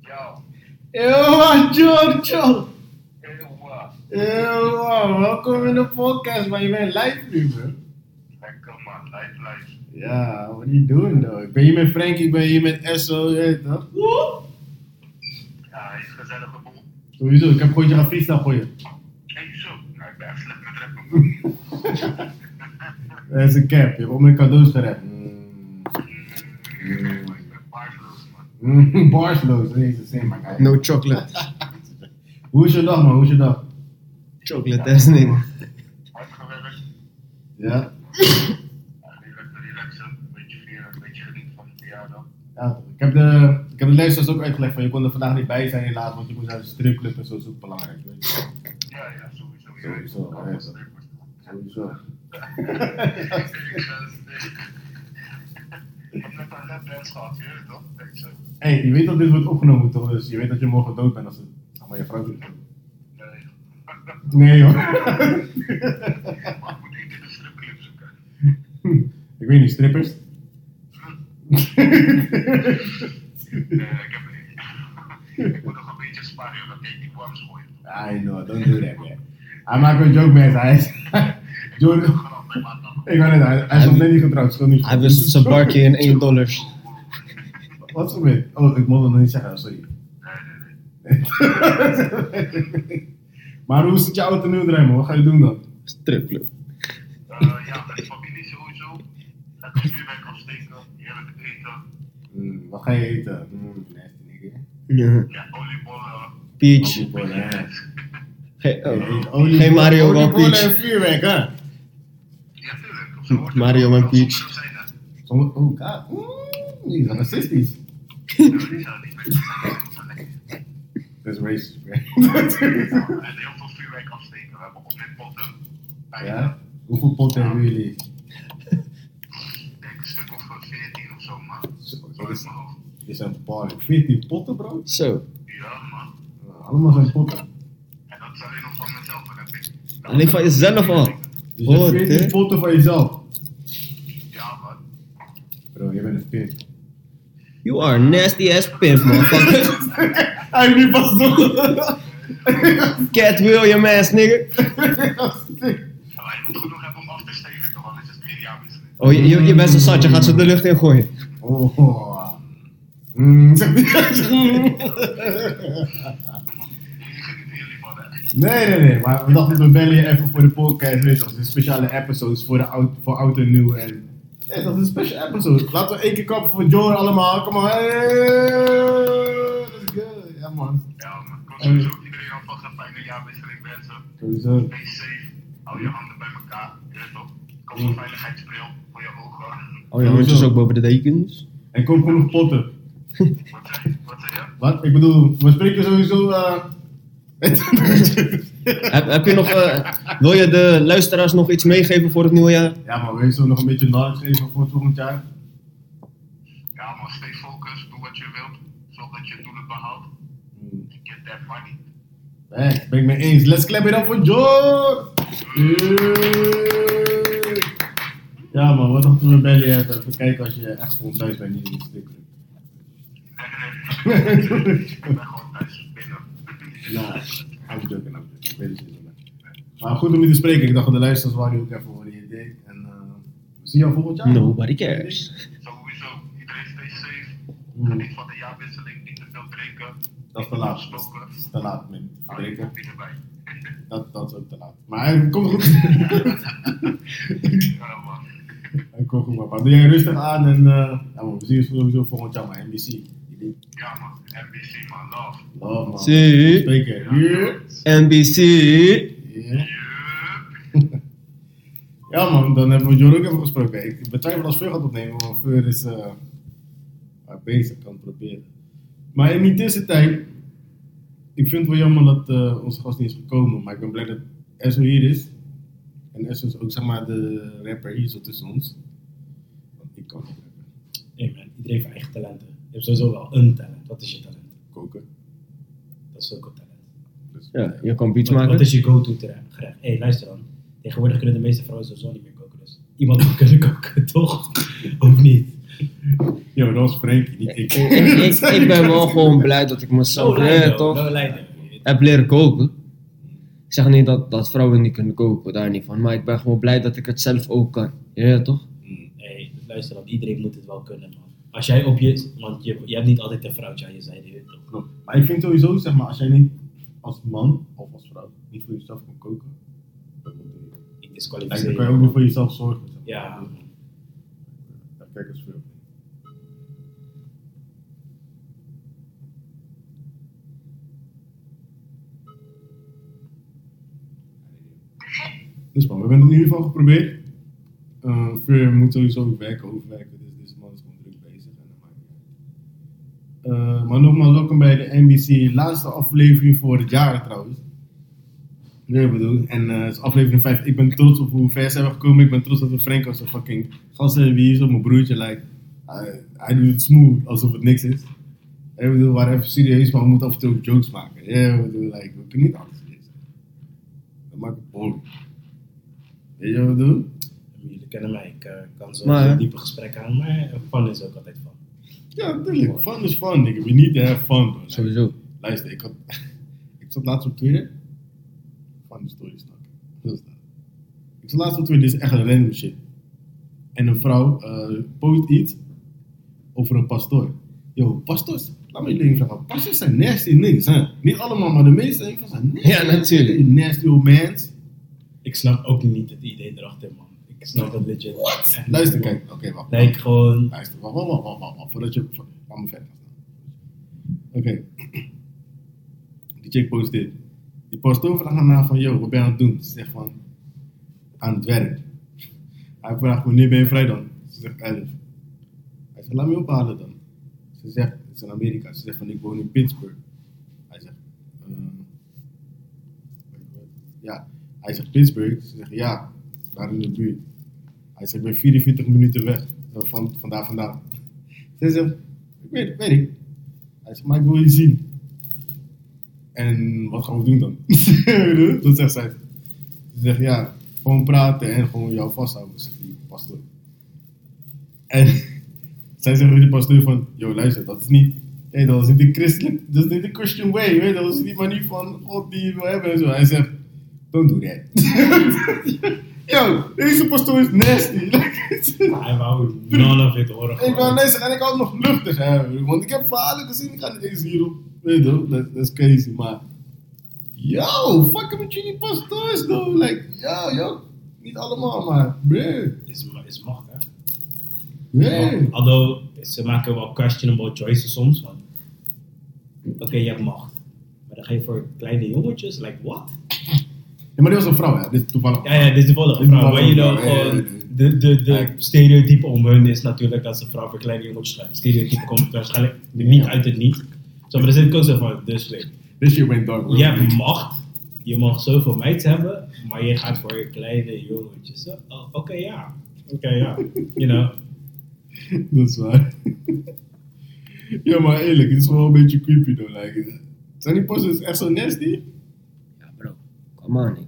Yo, Yo, Giorgio! eeuwa. Yo, welkom in de podcast, maar je bent live nu, bro. Lekker man, live live. Ja, what are you doing, though? Ik ben hier met Frankie, ik ben hier met Esso, je weet toch? Ja, hij is een gezellige boel. Sowieso, ik heb gewoon je gaan freestyle voor je. Hey zo, nou ik ben echt slecht met rappen man. (laughs) Dat is een cap, je hebt op mijn cadeaus gerapt. Mm. Nee, (laughs) maar ik ben paardeloos man. Mm, Barsloos, dat is de same, man. No chocolate. (laughs) Hoe is je dag, man? Hoe is je dag? Chocolate is niet. Hard gewerkt. Ja? Ja, nu lekker relaxen. Een beetje vieren, een beetje genieten van de verjaardag. Ja, ik heb de, ik heb de luisteraars ook uitgelegd van je kon er vandaag niet bij zijn helaas, want je moest naar de stripclub en zo, is ook belangrijk, weet je. Ja, ja, sowieso. Ja, Sowieso, ik ja. Sowieso. Ik heb net een lapdance gehad, je weet het toch? Hé, hey, je weet dat dit wordt opgenomen toch, dus je weet dat je morgen dood bent als het allemaal je vrouw doet. Nee. Nee joh. Maar ik moet één keer de stripclub zoeken. ik weet niet, strippers? Ik heb Ik moet nog een beetje sparen, joh, dat ik die worms gooien. I know, don't do that man. Hij maakt een joke met hij is... Jordan, ik weet het, hij, hij is nog net niet getrouwd, niet. Hij wist zijn barkje in 1 dollar. Wat is er mee? Oh, ik mocht het nog niet zeggen, sorry. Nee, nee, nee. maar hoe is het je auto nu draaien man? Wat ga je doen dan? Stripclub. Eh, ja, met familie sowieso. Lekker vuurwerk afsteken, heerlijk eten. Hmm, wat ga je eten? Hmm, nasty nigga. Ja. Ja, oliebollen. Peach. Oliebollen. Geen, Hey, oh. Geen Mario, maar oliebollen Peach. en vuurwerk, hè? Ja, het Mario en Peach. Oh god. Mm, die zijn racistisch. Dat is racist, bro. En heel veel vuurwerk afsteken. We hebben ook net potten. Ja? Hoeveel potten hebben jullie? Ik denk een stuk of eh, 14 of zo, man. Zo, is is, mijn hoofd. dit zijn ballen. 14 potten, bro? Zo. Ja, man. Uh, allemaal zijn potten. En dat is alleen nog van mezelf. en heb ik- Alleen van jezelf al. Dus je hebt Wat, 14 hè? potten van jezelf. Ja, man. Bro, je bent een pimp. You are nasty ass pimp, motherfucker. (laughs) Hij nu pas nog. Cat William ass nigga. Maar je moet genoeg hebben om af te steken, toch? Anders is het misschien. Oh, je, je, je bent zo zat, je gaat ze de lucht in gooien. Oh. Mm? (laughs) Nee, nee, nee, maar we dachten we bellen je even voor de podcast, weet je, als een speciale episodes voor, de oud, voor oud en nieuw. En ja, dat is een special episode. Laten we één keer kappen voor Joe allemaal, kom maar. Hey, let's go. Ja man, Ja, man. Ik wil sowieso iedereen alvast een fijne jaarwisseling wensen. sowieso. Stay safe. Hou je handen bij elkaar. Weet toch? Koop een veiligheidsbril voor je ogen. Oh, je handjes ook boven de dekens. En koop genoeg potten. Wat zeg, zeg je? Wat? Ik bedoel, we spreken sowieso, eh (laughs) Heb, heb je nog, eh, wil je de luisteraars nog iets meegeven voor het nieuwe jaar? ja, maar wil je zo nog een beetje knowledge geven voor het volgend jaar? Ja, maar stay focused, doe wat je wilt. Zorg dat je doelen behaalt. Hmm. En get that money. Nee, ben ik mee eens. Let's clap it up voor John! Yay! Ja man, wat nog toen we bellen hebt, even kijken als je echt voor ons thuis bent, niet in de stripclub. Nee, nee, nee. ik ben gewoon thuis binnen. Nou, I'm joking, I'm joking. Ik weet het niet. Maar goed om je te spreken. Ik dacht dat de luisteraars waren ook even horen je deed. En uh, we zien jou volgend jaar. Nobody cares. Sowieso, iedereen stay safe. Mm. Geniet van de jaarwisseling, niet te veel drinken. Dat is te laat. Stoken. Dat is te laat Hou je drinken. Dat, dat is ook te laat. Maar hij komt goed. (laughs) Ja, man. Goed. Maar doe jij rustig aan en uh, ja, man, we zien je sowieso volgend jaar maar NBC. Ja, man. NBC, man. Love. Love man. Zie. Spreken. Hier. NBC. Ja. Ja man, dan hebben we ook even gesproken. Ik betwijfel als Veur gaat opnemen, want Veur is eh, maar bezig, kan het proberen. Maar in die tussentijd, ik vind het wel jammer dat eh, onze gast niet is gekomen, maar ik ben blij dat Esso hier is. En is ook zeg maar de rapper hier zo tussen ons. Want ik kan niet rappen. Nee man, iedereen heeft eigen talenten. Je hebt sowieso wel een talent. Wat is je talent? Koken. Dat is ook een talent. Dus, Ja, je kan beats Wat, wat maken. is je go-to gerecht? Hé, hey, luister dan. Tegenwoordig kunnen de meeste vrouwen sowieso niet meer koken. Dus iemand moet (laughs) kunnen koken, toch? (laughs) Of niet? Ja, maar dat was Frankie, niet ik. Ik, ik, ik, ik ben wel gewoon blij dat ik mezelf No ja, lijden, toch no lijden. heb leren koken. Ik zeg niet dat, dat vrouwen niet kunnen koken, daar niet van. Maar ik ben gewoon blij dat ik het zelf ook kan. Ja, toch? Hmm. Hey, luister dan, iedereen moet het wel kunnen, man. Als jij op je... Want je, je hebt niet altijd een vrouwtje aan je zijde, je weet toch? Klopt. Maar ik vind sowieso, zeg maar, als jij niet als man of als vrouw niet voor jezelf kan koken, dan moet je- Ik disqualificeer dan kan je ook niet voor jezelf zorgen. zeg maar. Ja. Daar kijk eens veel. Dus man, we hebben het in ieder geval geprobeerd. Uh, Veer moet sowieso werken, overwerken, dus deze man is gewoon druk bezig. En dat maakt. Uh, maar nogmaals, welkom bij de NBC, laatste aflevering voor het jaar trouwens. Nee, bedoel. En eh, het is aflevering 5. Ik ben trots op hoe ver zijn we gekomen. Ik ben trots dat we Frank als een fucking gast hebben hier zo. Mijn broertje, like, hij, doet het smooth alsof het niks is. Ik bedoel, we even serieus, maar we moeten af en toe jokes maken. Ja, bedoel, like, we kunnen niet alles zijn. Dat maakt het. Weet je wat ik bedoel? Jullie kennen mij, ik eh, kan zo Maar- zo'n diepe gesprekken aan, maar fun is ook altijd fun. Ja, natuurlijk. Fun is fun, nigga. We need to have fun, bro. Like, Sowieso. Luister, ik, had, (laughs) ik zat laatst op Twitter. Van die story snap ik. Dat is dat. Ik zat laatst op Twitter, dit is echt een random shit. En een vrouw eh, post iets over een pastoor. Yo, pastors, laat me jullie even vragen. Pastors zijn nasty niggas, hè? Niet allemaal, maar de meeste hiervan zijn nasty. Ja, natuurlijk. Nasty old mans. Ik snap ook niet het idee erachter, man. Ik snap het legit. Luister, kijk. Oké, wacht. Like gewoon... Luister, wacht, wacht, wacht, wacht, wacht, voordat je... Laat me verder. Oké. (clears throat) Die chick post dit. Die pastoor vraagt aan haar van, yo, wat ben je aan het doen? Ze zegt van, aan het werk. (laughs) Hij vraagt, wanneer ben je vrij dan? Ze zegt, 11. Hij zegt, laat me ophalen dan. Ze zegt, het is in Amerika. Ze zegt van, ik woon in Pittsburgh. Hij zegt, wat? ja. Hij zegt Pittsburgh. Ze zegt, ja, daar in de buurt. Hij zegt, ik ben 44 minuten weg eh, van, van daar vandaan. Ze zegt, ik weet weet ik. Hij zegt, maar ik wil je zien. En wat gaan we doen dan? (laughs) dat zegt zij. Ze zegt, ja, gewoon praten en gewoon jou vasthouden, zegt die pastoor. En (laughs) zij zegt tegen die pastoor van, yo luister, dat is niet, dat is niet de christelijk, dat is niet de Christian way, weet dat is niet die manier van God die wil hebben en zo. Hij zegt, don't do that. yo, deze pastoor is nasty. Hij wou none of it horen. Ik wou zeggen, en ik het nog luchtig hebben. Want ik heb verhalen gezien, ik ga niet eens hierop. Weet je, dat, is crazy, maar. Yo, fuck met jullie pastoors, though. Like, yo, yo. Niet allemaal, maar. Bruh. Is, is macht, hè? Bruh. Although, ze maken wel questionable choices soms. want Oké, je hebt macht. Maar dan ga je voor kleine jongetjes, like what? Ja, maar dit was een vrouw, ja. Dit is toevallig. Ja, ja, dit is is vrouw. Maar je toevallig gewoon, ja. de, de, de stereotype om hun is natuurlijk dat ze vrouw voor kleine jongetjes gaan. Stereotype komt waarschijnlijk niet uit het niet. Zo, maar er zit ook zo van, dus weet. This shit went dark. Je hebt macht, je mag zoveel meids hebben, maar je gaat voor je kleine jongetjes. Zo, oh, Oké, ja. Oké, ja. You know. (laughs) Dat is waar. ja, maar eerlijk, het is wel een beetje creepy though. Like, zijn die posters echt zo nasty? Ja, bro. Come on.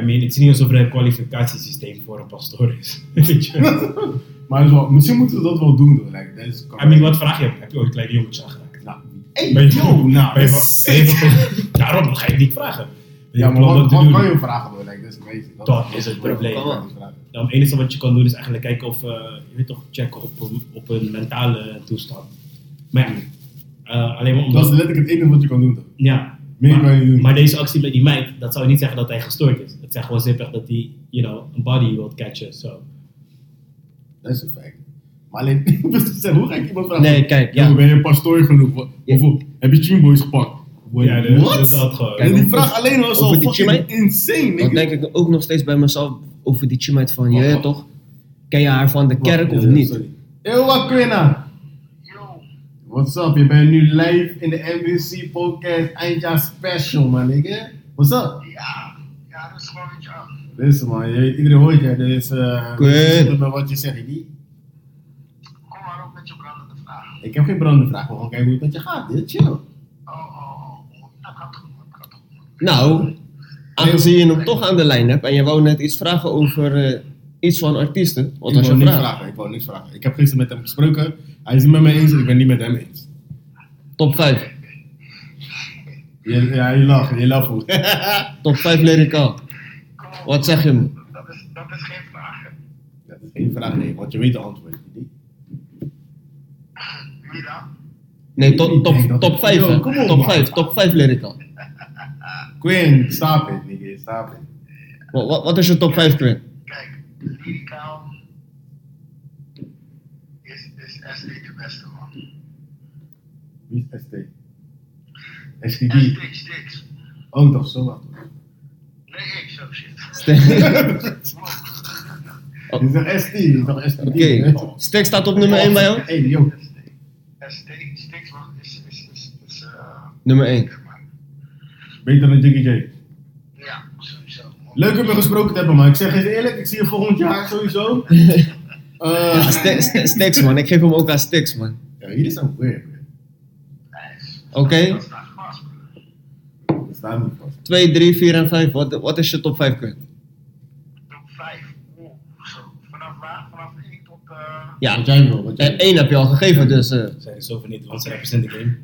I mean, het is niet alsof er een kwalificatiesysteem voor een pastoor is. (laughs) Weet je? (laughs) maar het is wel, misschien moeten we dat wel doen though. Like, that is I mean, wat vraag je? Heb je ooit kleine jongetjes aangeraakt? Nou, hey, Ben je- yo, nou, ben je dat van- (laughs) Daarom ga je het niet vragen. Ben Ja, maar wat, dat kan je vragen though? Like, dat is crazy. Dat is het probleem. Het enige wat je kan doen is eigenlijk kijken of, eh, je weet toch, checken op, een- op een mentale toestand. Maar ja, eh, alleen maar Dat is letterlijk het enige wat je kan doen. Ja, Meer maar, kan je niet doen. maar deze actie bij die meid, dat zou niet zeggen dat hij gestoord is. Het zegt gewoon simpelweg dat hij, you know, een body wil catchen, zo. Dat is een fact. Maar alleen, (laughs) hoe ga ik iemand vragen? Nee, kijk, ja. Ben je een pastoor genoeg? Hoeveel? Heb je Chim Boys gepakt? Ja, What? dat gewoon. En die vraag alleen al is al fucking insane. Dan nigga. denk ik ook nog steeds bij mezelf over die chimite van, je toch? Ken je haar van de kerk of niet? Quina? Yo, What's up? Je bent nu live in de NBC podcast eindjaar special, man, nigga. What's up? ja, ja, dat is gewoon een job. Listen, man, je, iedereen hoort je, dus uh, met wat je zegt, die. Kom maar op met je brandende vraag. Ik heb geen brandende vraag, we gaan kijken hoe het met je gaat, dit chill. Oh, oh, oh, oh. Dat gaat goed, dat gaat goed. Nou, aangezien je hem toch aan de lijn hebt en je wou net iets vragen over eh, iets van artiesten. Wat ik was wou je vraag? vragen, ik wou niks vragen. Ik heb gisteren met hem gesproken, hij is het met mij eens, ik ben niet met hem eens. Top 5. Je, ja, je lacht, je lacht goed. (laughs) Top 5 lyricaal. Wat zeg je me? Dat is, dat is geen vraag. hè. Dat is geen vraag, nee, want je weet de antwoord. dan? Nee, top, top, top 5 Yo, hè? kom op, Top man. 5, top 5 lyricaal. Quinn, stop it, nigga, stop it. Wat, wat, wat is je top 5 Quinn? Kijk, lyricaal SD de beste man. Wie is ST? STD. Sticks, sticks. Oh, is zo wat. Nee, ik zo shit. Oh. Je zegt ST, STD. Oké, staat op nummer 1 bij jou? Hey, yo. SD, was- is, is, is, is uh, Nummer 1. Beter dan Jiggy J. ja, sowieso. man. Leuk om je gesproken te hebben, maar ik zeg je eerlijk, ik zie je volgend jaar sowieso. (laughs) Eh Sti- sti- Stix man, ik geef hem ook aan Stix man. ja, hier is een weird, man. Oké. Dat staat vast. man. Dat staat niet vast. 2, 3, 4 en 5. Wat, wat is je top 5 Quinn? Top 5. Oeh, zo. Vanaf waar? Vanaf 1 tot. Uh, Ja, Wat jij wil, wat jij wil. 1 heb je al gegeven, dus eh, Er zijn zoveel Nederlandse rappers in de game.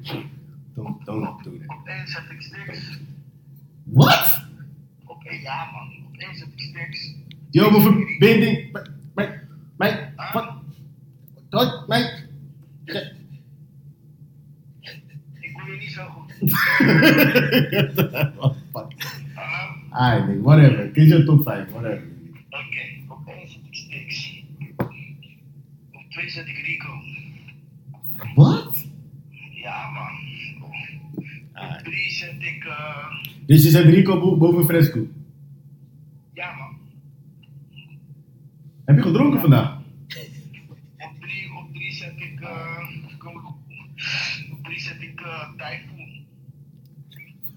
Don't, don't do that. op 1 zet ik sticks. What? Op 1, ja man. Op 1 zet ik sticks. Yo, mijn verbinding. Mijn, wat? Wat? Mijn. Ik hoor je niet zo goed. (laughs) Fuck? Alright, nigga, whatever. Kies je top 5, whatever. Oké, op 1 zet ik sticks. Op 2 zet ik Rico. Wat? Ja man. Op 3 zet ik. Uh, Dus je zet Rico bo- boven Fresco. ja man. Heb je gedronken vandaag? Op 3 op drie zet ik. Uh, kom op. Op 3 zet ik uh, Typhoon.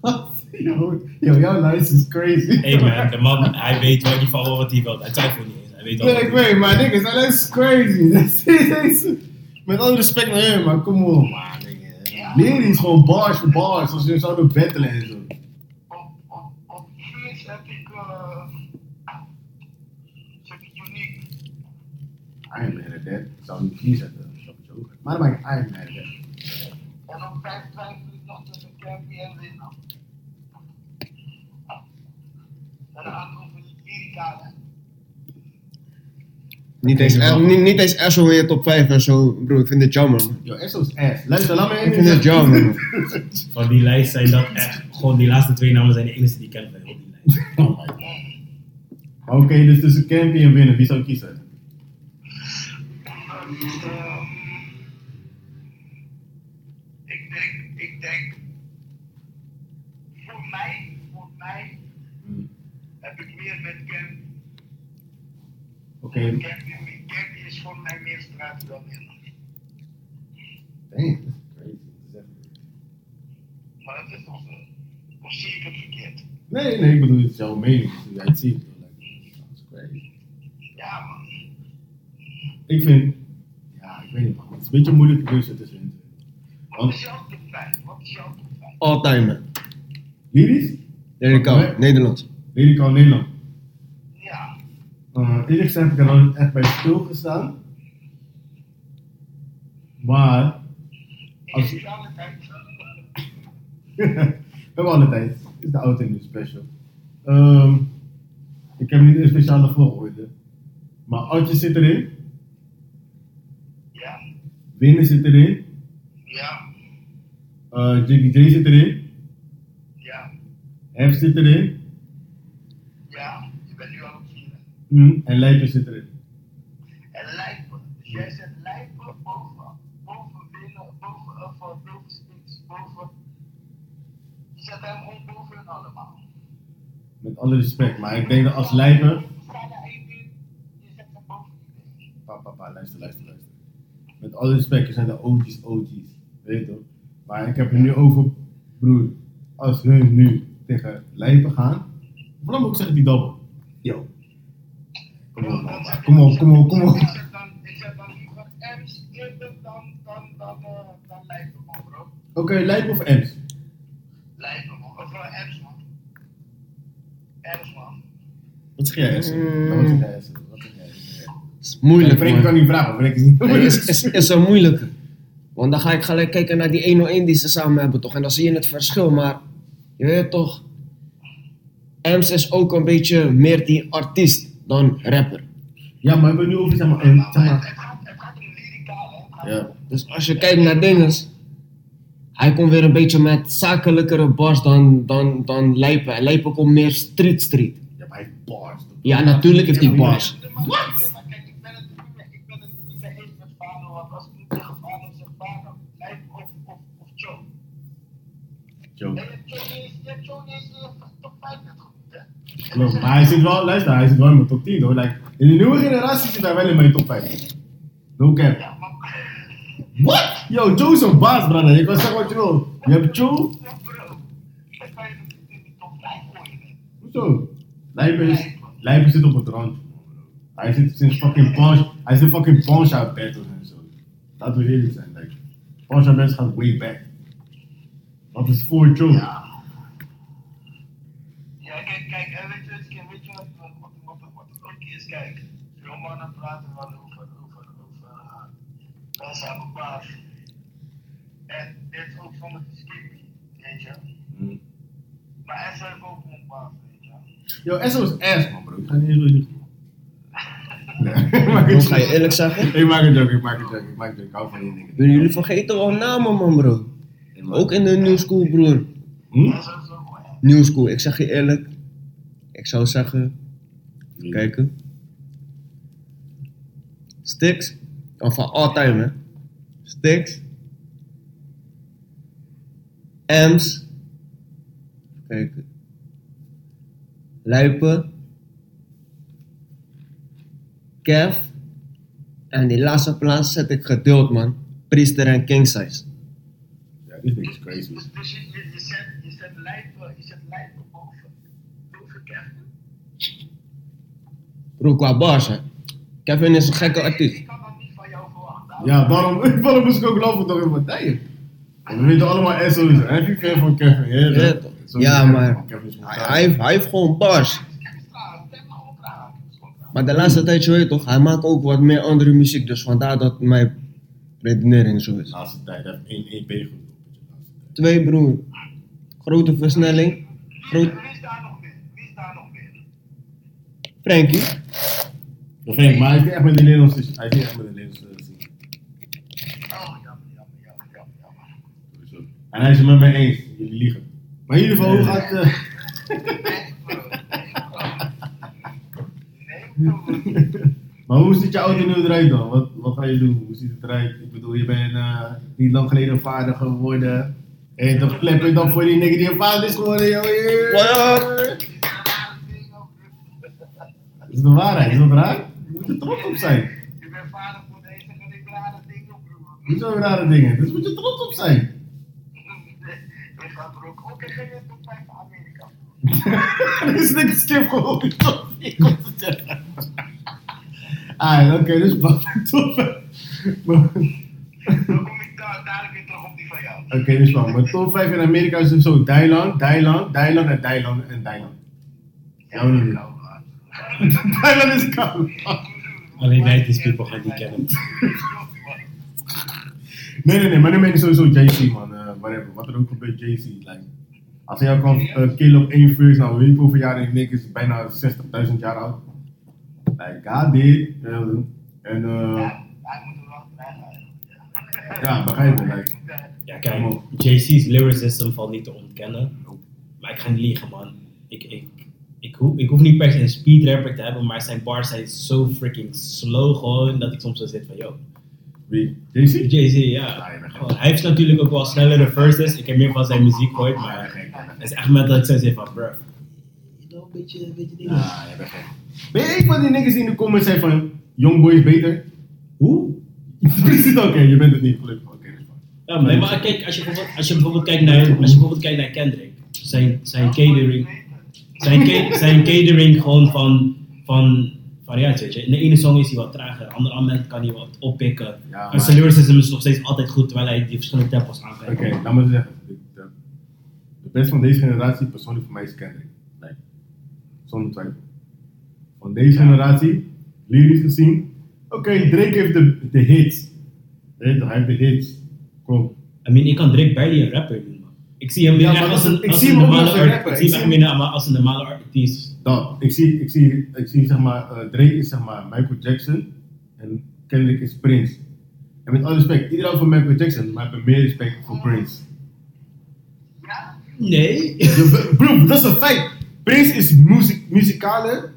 (laughs) Wat? Yo, yo, jouw lijst is crazy. Hey man, de man, hij weet wel in ieder geval wel wat hij wil. Hij twijfelt niet eens. Hij weet al wat ik hij weet, maar nigga, zijn lijst is crazy. (laughs) Met alle respect naar hem, maar kom op. Leer is gewoon bars voor bars, als je zouden battelen en zo. Op, op, op 4 zet ik. Uh, zet ik Unique. I am mad at that. Ik zou niet vier zetten, dat is ook. Maar dan ben ik I am mad at that. En op 5 twijfel ik nog tussen Campy en Winnaar. En dan gaat het over die lyrica, niet eens, niet, niet eens Esso in je top 5 en zo, bro. Ik vind het jammer man. Yo, Esso's ass. Luister, laat me Ik één vind het jammer (laughs) man. Van die lijst zijn dat echt, gewoon die laatste twee namen zijn de enige die ik ken van heel die lijst. Oh. Oké, dus tussen Campy en winnen, wie zou je ik denk, ik denk, voor mij, voor mij heb ik meer met Campy. Oké, Campy, Campy is voor mij meer straat dan Winnaar. dang, dat is crazy. Dat is Maar dat is toch zo. Of zie ik het verkeerd? Nee, nee, ik bedoel, het is jouw mening, het ziet. Like, that's crazy. Ja, man. Ik vind, weet niet man, het is een beetje een moeilijke keuze tussen. Wat is jouw top 5? Wat is jouw top 5? All time, man. Lyrisch. Nederlands. lyrical Nederland. Ja. Uh, eerlijk gezegd heb ik er nog echt bij stilgestaan. Maar, Als- Is het alle tijd? (laughs) we hebben alle tijd. Het is de auto nu special. Ehm, ik heb niet een speciale volgorde. Maar Altje zit erin, Winnen zit erin, Ja. uh, Jiggy J zit erin, Ja. Hef zit erin Ja. Je bent nu het vieren. mm, en Lijpen zit erin. En lijpen. Dus jij zet lijpen boven, boven winnen, boven of uh, boven spits, boven. Je zet hem gewoon boven hun allemaal. Met alle respect, maar ik denk dat als Lijpen... Je zet hem boven. Papa, papa, luister, luister, luister. Met alle respect, er zijn de OG's, OG's. Weet je toch? Maar ik heb het nu over, broer, als hun nu tegen Lijpen gaan, me ook zeggen die double. Yo. Kom op, man. Kom op, kom op, kom op. Ik dan, ik dan liever M's eerder dan, dan, dan, uh, dan lijpen man bro. Oké, Lijpen of Ems? Lijpen man, of uh, M's man. M's man. Wat zeg jij, Essen? Mm. Nou, Wat zeg jij? Wat is moeilijk, man. kan niet vragen, Frank is niet... Nee, is, is, is een moeilijke. Want dan ga ik gelijk kijken naar die 101 die ze samen hebben, toch? En dan zie je het verschil, maar je weet toch, Ems is ook een beetje meer die artiest dan rapper. Ja, maar we hebben nu over, zeg maar, een, Maar, zeg het, maar... Ja. Dus als je kijkt naar dinges, hij komt weer een beetje met zakelijkere bars dan, dan, dan Lijpen. En Lijpen komt meer street street. Ja, maar hij heeft bars. Ja, natuurlijk heeft hij bars. Nee, maar- nee, maar kijk, ik ben het niet mee- ik ben het niet mee eens met Fano, want als ik niet tegen Fano zeg Fano, Lijpen of, of, of Joe. Je Joe je Joe niet je top 5 net genoemd, hè. En Klopt, maar hij zit wel, luister, hij zit wel in mijn top 10 hoor. Like, in de nieuwe generatie zit hij wel in mijn top 5. No cap. What? Yo, Joe is een baas, brother. Ik kan zeggen wat je wil. Je hebt Joe. Ja, bro. Dan kan je het niet in die top 5 gooien, hè. Hoezo? Lijpen is, Lijpen zit op het randje. Hij zit sinds fucking Punch, hij zit fucking Punch out battles en zo. Laten we eerlijk like, Punch out mensen gaan way back. Dat is voor Joe. Ja. Ja, kijk, kijk, en weet je, weet je, weet je wat, wat, wat, wat, wat het ook is? Kijk, veel mannen praten wel over, over, over, uh, wel samen baas. En dit is ook zonder te skippen, weet je. Mm. Maar hij heeft ook een baas, weet je. Yo, Esso is ass, man, bro. Ik ga niet eens doen. (laughs) Nee, ik ga je joke. eerlijk zeggen? Ik maak een joke, ik maak een joke, ik maak een joke. Ik hou van die dingen. Willen jullie vergeten wel namen, man, bro? Ook in de new school, broer. Hm? New school, ik zeg je eerlijk. Ik zou zeggen, even kijken. Sticks, of van all time, hè? Sticks. Ems. Even kijken. Luipen. Kev. En die laatste plaats zet ik gedeeld, man. Priester en King Size. (laughs) Crazy. Dus, dus je, je, je zet, je zet lijpen, je zet lijpen boven, boven Kevin. Bro, qua bars, hè. Kevin is een gekke artiest. Ik kan dat niet van jou verwachten. Ja, daarom, daarom (laughs) moest ik ook lopen toch in mijn tijden. We weten allemaal SO's. Heb je fan van Kevin? Ja, Ja, toch? toch? Zo Ja, maar Hij, hij, heeft, hij heeft gewoon bars. Maar de laatste tijd, je weet toch, hij maakt ook wat meer andere muziek. Dus vandaar dat mijn redenering zo is. De laatste tijd hij heeft één EP gedropt. Twee broer. Grote versnelling. Groot. Wie is daar nog meer? Wie is daar nog meer? Frankie. Dat vind ik, maar hij is niet echt met de Nederlandse, hij is niet echt met de Nederlandse scene. Oh, jammer, jammer, jammer, jammer. En hij is het met mij eens, jullie liegen. Maar in ieder geval, hoe gaat eh, Nee, bro. Nee, bro. Nee, bro. Maar hoe ziet je auto nu eruit dan? Wat, wat ga je doen? Hoe ziet het eruit? Ik bedoel, je bent eh, niet lang geleden vader geworden. En dan klep je dan voor die nigger die een vader is geworden, joh. What? Dit is. Dat de waarheid, is dat raar? Je moet er trots op zijn. Je bent vader voor deze en ik rare dingen, broer. Niet zo rare dingen, dus moet je trots op zijn. Ik gaat er ook. Oké, ga je top 5 van Amerika. Dit is niks skip gewoon. Ik kon het. Ah, oké, dus wat ik daar dadelijk weer terug die. Oké, dus wat. Mijn top 5 in Amerika is dus zo Thailand, Thailand, Thailand en Thailand en Thailand. Ja, we doen het. Thailand (laughs) is koud. Alleen 90s people gaan die kennen. Nee, nee, nee, maar dan ben ik sowieso JC, man. Eh, whatever, wat er ook gebeurt, JC. Like, als hij jou kan uh, killen op één verse, nou weet ik hoeveel jaar ik denk, is bijna 60.000 jaar oud. Like, God did. eh, en eh, bij ja, begrijp je. Like, Ja, kijk, JC's lyricism valt niet te ontkennen. Maar ik ga niet liegen, man. Ik, ik, ik, hoef, ik hoef niet per se een speedrapper te hebben, maar zijn bars zijn zo freaking slow gewoon dat ik soms zo zit van, yo. wie? JC? Jay-Z, ja. Gewoon, hij heeft natuurlijk ook wel snellere verses. Ik heb meer van zijn muziek gehoord, maar het is echt met dat ik zo zit van, bruh. Een beetje, een beetje dingen. Ja, je bent gek. Ben je een van die niggas die in de comments zijn van, Youngboy is beter? Hoe? (laughs) Precies, oké, je bent het niet gelukkig. Ja, maar, nee, maar kijk, als je, bijvoorbeeld, als je bijvoorbeeld kijkt naar, als je bijvoorbeeld kijkt naar Kendrick, zijn, zijn catering, zijn, zijn catering gewoon van, van variatie, weet je. In de ene song is hij wat trager, in de andere moment kan hij wat oppikken. Ja, en zijn lyricism is nog steeds altijd goed, terwijl hij die verschillende tempos aankijkt. Oké, laat me zeggen. De, beste van deze generatie, persoonlijk voor mij, is Kendrick. Like, zonder twijfel. Van deze generatie, lyrisch gezien. Oké, Drake heeft de, de hits. Je hij heeft de hits. Kom. I mean, ik kan Drake barely een rapper doen. Ik zie hem Ja, echt als een, ik als zie een hem ook normale als een rapper. Ik Ik zie hem meer als een normale artiest. Dat, ik zie, ik zie, ik zie zeg maar, eh, Drake is zeg maar Michael Jackson en Kendrick is Prince. En met alle respect, iedereen van Michael Jackson, maar ik heb meer respect voor Prince. Ja? Nee. Bro, dat is een feit. Prince is muziek, muzikaler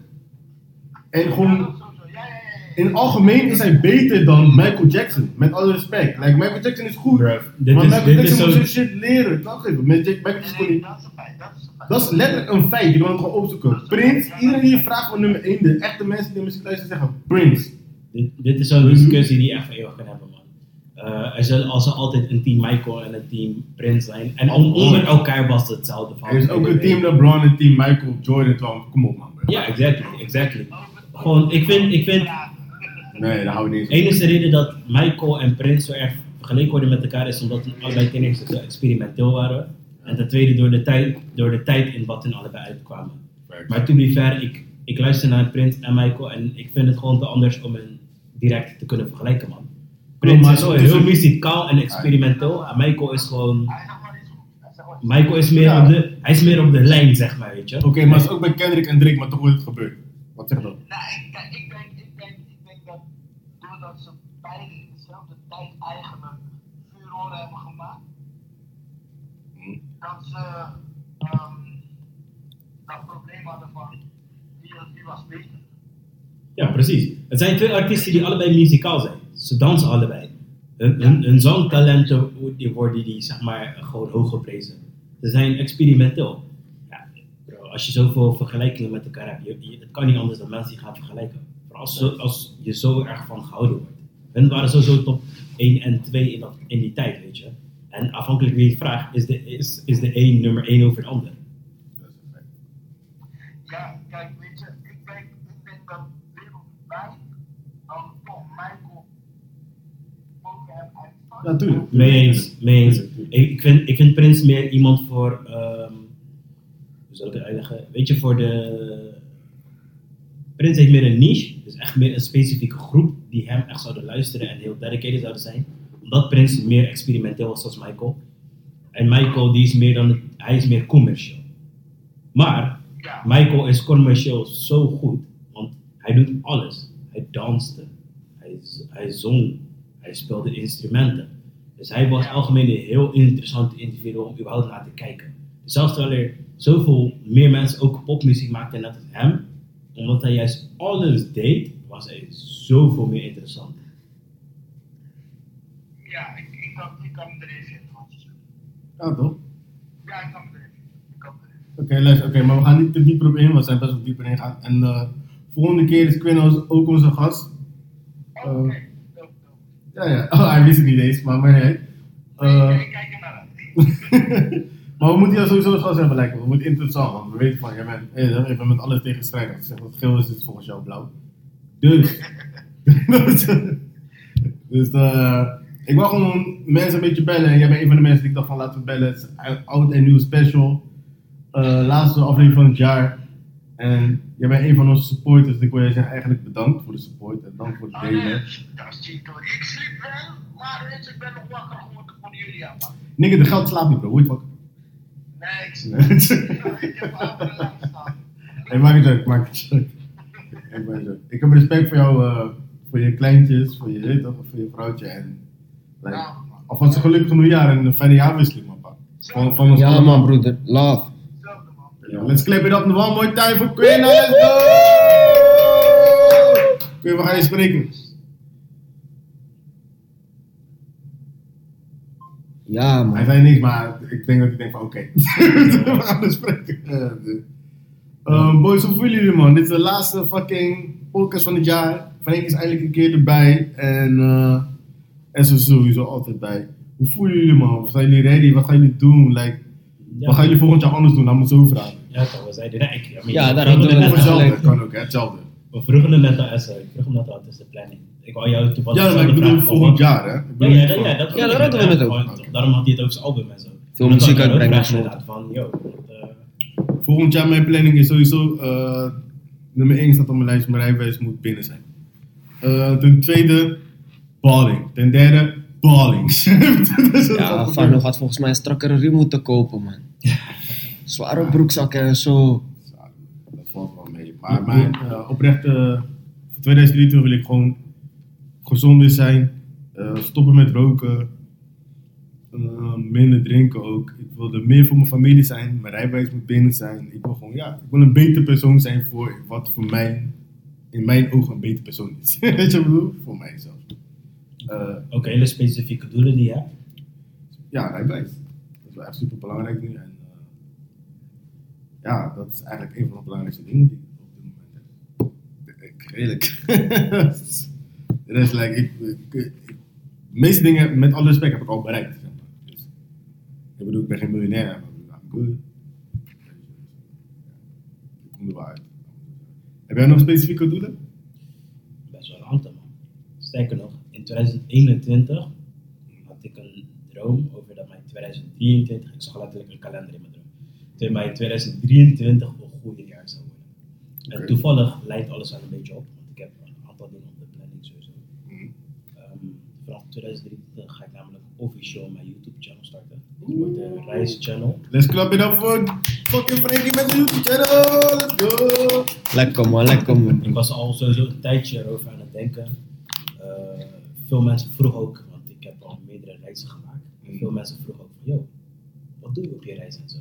en gewoon dat sowieso. Ja, ja, ja, ja. In het algemeen is hij beter dan Michael Jackson. Met alle respect. Like, Michael Jackson is goed, Bruh, maar is- Michael is Jackson moet zo- zijn shit leren. Met Jack- Michael Jackson Nee, dat is een feit. Dat is een feit. Dat is letterlijk een feit, je kan het gewoon opzoeken. Prince, iedereen die je vraagt voor nummer 1, de echte mensen die muziek luisteren zeggen Prince. Dit, dit is zo'n discussie die je echt eeuwig kan hebben, man. Eh, er zal, er zal altijd een team Michael en een team Prince zijn. En on- onder elkaar was het hetzelfde. van- Er is ook een team LeBron en team Michael Jordan. Kom op man. bro. Ja, exactly, exactly. Gewoon, ik vind, ik vind, Nee, daar houden we niet de enige reden dat Michael en Prince zo erg vergeleken worden met elkaar is omdat allebei ten eerste zo experimenteel waren. En ten tweede door de tijd, door de tijd in wat hun allebei uitkwamen. Maar to be fair, ik, ik luister naar Prince en Michael en ik vind het gewoon te anders om hen direct te kunnen vergelijken, man. Prince is zo heel muzikaal en experimenteel en Michael is gewoon... Michael is meer, Ja. op, de, hij is meer op de lijn, zeg maar, weet je. Oké, maar het is ook bij Kendrick en Drake, maar toch wordt het gebeurd. Wat zeg je dan? Nou, ik, kijk, ik denk, ik denk, ik denk dat doordat ze beide in dezelfde tijd eigenlijk vuuroren hebben gemaakt, dat ze ehm, dat probleem hadden van wie, wie was beter. Ja, precies. Het zijn twee artiesten die allebei muzikaal zijn. Ze dansen allebei. Hun, hun, hun zangtalenten die worden die, zeg maar, gewoon hoog geprezen. Ze zijn experimenteel. Ja, als je zoveel vergelijkingen met elkaar hebt, het kan niet anders dan mensen die gaan vergelijken. Als, zo- als je zo erg van gehouden wordt. Hun waren sowieso top 1 en 2 in, dat, in die tijd, weet je. En afhankelijk wie je vraagt, is de, is, is de een nummer 1 over de ander. Ja, kijk, weet je, ik denk, ik denk dat wereldwijd dan toch Michael boven hem uitstaat. Ja, tuurlijk. Mee eens, mee eens. Ik, ik, vind, ik vind Prins meer iemand voor, ehm, hoe zal ik het uitleggen? Weet je, voor de. Prins heeft meer een niche, dus echt meer een specifieke groep die hem echt zouden luisteren en heel dedicated zouden zijn. Omdat Prins meer experimenteel was als Michael. En Michael, die is meer dan, hij is meer commercieel. Maar. Michael is commercieel zo goed, want hij doet alles. Hij danste, hij, hij zong, hij speelde instrumenten. Dus hij was algemeen een heel interessant individu om überhaupt naar te kijken. Zelfs terwijl er zoveel meer mensen ook popmuziek maakten net als hem, omdat hij juist alles deed, was hij zoveel meer interessant. Ja, ik, ik, kan, ik kan me er even in wat je zegt. Ja, toch? Ja, ik kan me er even in. Ik er. Oké, luister, oké, maar we gaan niet te dieper op in, want we zijn best wel dieper in gaan. En eh volgende keer is Quinn ook onze gast. Oh, Eh, Oké, dope. Ja, ja. (laughs) Oh, hij wist het niet eens, maar maar nee. Nee, Eh, nee, kijk er naar uit. (laughs) Maar we moeten jou sowieso het gas hebben lijken. We moeten interessant, want we weten van, jij bent, je bent met alles tegenstrijdig. Zegt dat geel is, het volgens jou blauw. Dus. (laughs) dus eh, ik wil gewoon mensen een beetje bellen. En jij bent een van de mensen die ik dacht van laten we bellen. Het is een oud en nieuw special. Eh, laatste aflevering van het jaar. En jij bent een van onze supporters. Dus ik wil je zeggen eigenlijk bedankt voor de support en dank voor het Oh nee, delen. dat is niet hoor. Ik sliep wel, maar ik ben nog wakker geworden van jullie. Nigga, de geld slaapt niet bro, word je wakker? Nee, ik ik heb andere lang staan. Maak het leuk, ik maak het leuk. Ik, maak het ik heb respect voor jou, eh, voor je kleintjes, voor je, je toch, voor je vrouwtje en like, Ja, alvast een gelukkig nieuwjaar en een fijne jaarwisseling man. pa. Van, van ons Ja allemaal. man broeder, love. Ja, let's clap it up one more time for Queen, let's go! Queen, we gaan je spreken. Ja man. Hij zei niks, maar ik denk dat hij denkt van oké, (laughs) we gaan spreken. Ja, dus. Ehm, boys, hoe voelen jullie man? Dit is de laatste fucking podcast van het jaar. Frank is eindelijk een keer erbij en eh en zo sowieso altijd bij. Hoe voelen jullie man? Zijn jullie ready? Wat gaan jullie doen? Like, Wat gaan jullie volgend jaar anders doen? Laat me het zo vragen. Ja, toch, we zeiden rijk. Ja, daar we hadden we het hetzelfde, kan ook hè, hetzelfde. We vroegen het net al, Esther. Ik vroeg hem net al, het is de planning. Ik wou jou toevallig Ja, maar ik bedoel volgend jaar hè? Ik Ja, bedoel ja, ja, ja, dat Ja, daar hadden we het over. Daarom had hij het over zijn album en zo. Veel muziek uitbrengen Van, yo, eh, Volgend jaar mijn planning is sowieso uh, nummer 1 staat op mijn lijst, mijn rijbewijs moet binnen zijn. Uh, ten tweede, balling. Ten derde, ballings. (laughs) Ja, Fano gaat volgens mij een strakkere riem moeten kopen man. (laughs) Zware broekzakken en zo. Dat valt wel mee. Maar mijn uh, oprechte, voor 2023 wil ik gewoon gezonder zijn, uh, stoppen met roken, uh, minder drinken ook. Ik wil er meer voor mijn familie zijn, mijn rijbewijs moet binnen zijn. Ik wil gewoon, ja, ik wil een beter persoon zijn voor wat voor mij, in mijn ogen, een beter persoon is. (laughs) Weet je wat ik bedoel? Voor mijzelf. Uh, Ook hele specifieke doelen die je hebt. ja, rijbewijs. Dat is wel echt super belangrijk nu. En, ja, dat is eigenlijk een van de belangrijkste dingen die ik op dit moment heb. Ik- Redelijk. (laughs) De rest, like, ik, ik, ik- de meeste dingen, met alle respect, heb ik al bereikt. Zeg maar. dus, ik bedoel, ik ben geen miljonair, maar I'm good. Ik kom er wel uit. Heb jij nog specifieke doelen? Best wel een aantal, man. Sterker nog, in 2021 had ik een droom over dat mijn 2023, ik zag letterlijk een kalender in mijn droom, dat mijn 2023 een goede jaar zou worden. En toevallig leidt alles wel een beetje op, want ik heb een aantal dingen op de planning sowieso. Mhm. Ehm, vanaf 2023 ga ik namelijk officieel mijn YouTube channel starten. Het wordt de Reis Channel. Let's clap it up voor fucking Frankie met de YouTube channel. Let's go. Lekker man, lekker man. Ik was al sowieso een tijdje erover aan het denken. Eh, veel mensen vroegen ook, want ik heb al meerdere reizen gemaakt. En veel mensen vroegen ook van, yo, wat doe je op je reis en zo?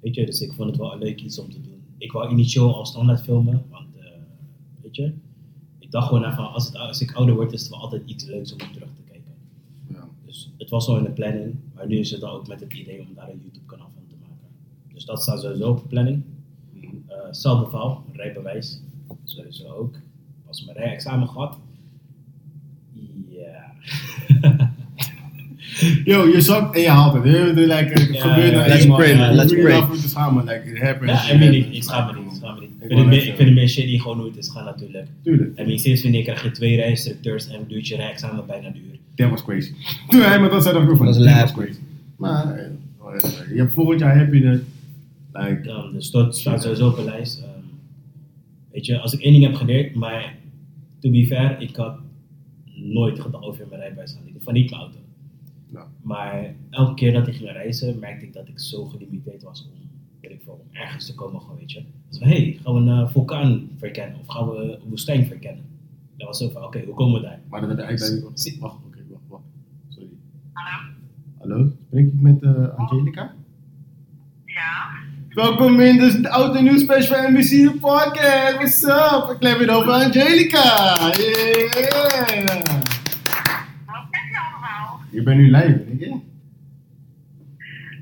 Weet je, dus ik vond het wel een leuk iets om te doen. Ik wou initieel al standaard filmen, want eh, weet je, ik dacht gewoon even, als, het, als ik ouder word is het wel altijd iets leuks om op terug te. Ja. Dus het was al in de planning, maar nu is het dan ook met het idee om daar een YouTube kanaal van te maken. Dus dat staat sowieso op de planning. Mhm. Uh, hetzelfde verhaal, rijbewijs. Sowieso ook. Pas mijn rijexamen gehad. Ja. (laughs) Yo, je zakt en je haalt het. Je het gebeurt nou let's pray, man, Je let's pray. ja, I mean, ik, happens. ik schaam me niet. Ik schaam me niet. Ik vind het net meer- ik zeggen. vind het meer shit die gewoon hoe het is gaan natuurlijk. Tuurlijk. En sinds wanneer krijg je twee rijinstructeurs en duurt je rijexamen bijna een uur. Dat was crazy. Toen hij me dat zei, dacht ik ook van, Dat dat was crazy. Maar, eh, oh, ja, je hebt volgend jaar heb je het. Like, dus dat staat sowieso op de lijst. Ehm, weet je, als ik één ding heb geleerd, maar to be fair, ik had nooit gedacht over mijn rijbewijs gaan. Van niet mijn auto. nou, Maar elke keer dat ik ging reizen, merkte ik dat ik zo gelimiteerd was om, weet ik veel, om ergens te komen, gewoon, weet je. Dus van, hey, gaan we een eh, vulkaan verkennen of gaan we een woestijn verkennen? Dat was zo van, oké, hoe komen we daar? maar dat heb je eigenlijk... Zie- Wacht, oké, wacht, wacht. Sorry. Hallo? Hallo, spreek ik met eh, Angelica? Ja? Welkom in de Oud en Nieuw Special van NBC podcast. What's up? Ik klep het over Angelica. Yeah. Wat zeg je allemaal? Je bent nu live, denk je?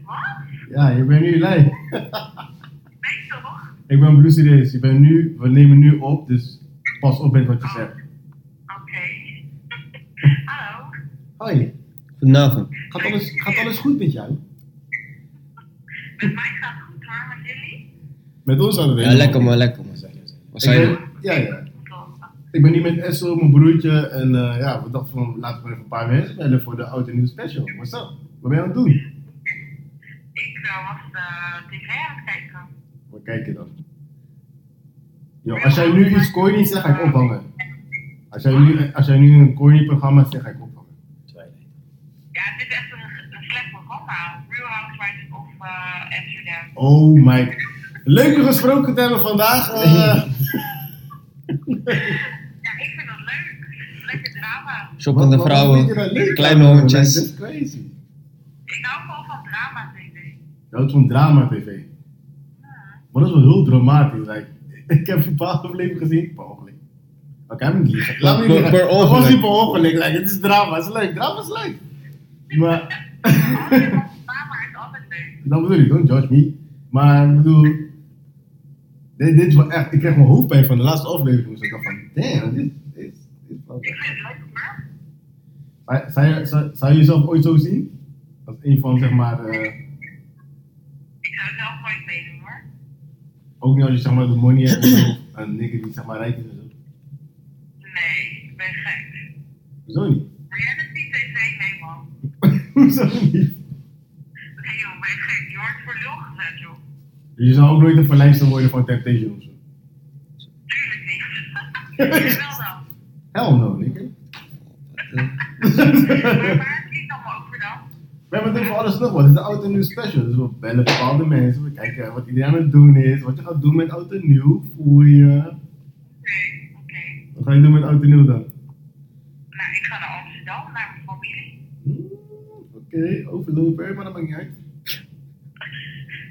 Wat? Ja, je bent nu live. Nee toch? Ik ben Blue. Je bent nu, we nemen nu op, dus pas op met wat je zegt. Oké. (laughs) Hallo? Hoi, Goedenavond. gaat alles, gaat alles goed met jou? Met mij gaat het goed hoor, met jullie? Met ons hadden we Ja, lekker man, lekker man. Wat Ik zei ben, je? ja, ja. Ik ben hier met Esso, mijn broertje. En eh, ja, we dachten van laten we even een paar mensen bellen voor de oud en nieuw special. What's up? Wat ben je aan het doen? Ik eh, was de tv aan het kijken. Wat kijk je dan? Yo, als jij nu iets corny zegt, ga ik ophangen. Als jij nu, als jij nu een corny programma zegt, ga ik ophangen. Het is echt een, een slecht programma. Real Housewives of uh, Amsterdam. Oh my. Leuk om gesproken te hebben vandaag. eh. (laughs) Ja, ik vind dat leuk. Lekker drama. Shoppende Wat- wat vrouwen, leuk kleine hondjes. Dat is crazy. Ik hou gewoon van drama tv. Je houdt van drama tv. Maar dat is wel heel dramatisch. Like, (laughs) ik heb een paar afleveringen gezien. Per ongeluk. Oké, ik heb niet liegen. Laat me niet Dat was niet per ongeluk. Like, het is drama. Het is leuk. Drama is leuk. Maar, (laughs) is altijd leuk. dat bedoel ik. Don't judge me. Maar ik bedoel... Dit, dit is wel echt... Ik kreeg mijn hoofdpijn van de laatste aflevering. Dus ik dacht van... Damn, dit, dit, dit is wel... Ik vind het leuk hoor. Zou, zou, je, zou, zou je jezelf ooit zo zien? Als een van, zeg maar... eh, Ik zou zelf nooit meedoen hoor. ook niet als je, zeg maar, de money hebt en zo. Een nigger die, zeg maar, rijk is en zo. Nee, ik ben gek. Hoezo niet? Hoezo niet? Nee joh, ben je gek. Je wordt voor lul gezet joh. Je zou ook nooit een verlijster worden van Temptation of zo. Tuurlijk niet. (laughs) Wel dan. Hell no. Maar waar het allemaal over dan? We hebben het over alles nog wat. Het is de oud en nieuw special. Dus we bellen bepaalde mensen. We kijken wat iedereen aan het doen is. Wat je gaat doen met oud en nieuw. Voel je. Oké, oké. Wat ga je doen met oud en nieuw dan? Nou, ik ga naar Amsterdam, naar mijn familie. Oké, overlopen, maar dat maakt niet uit.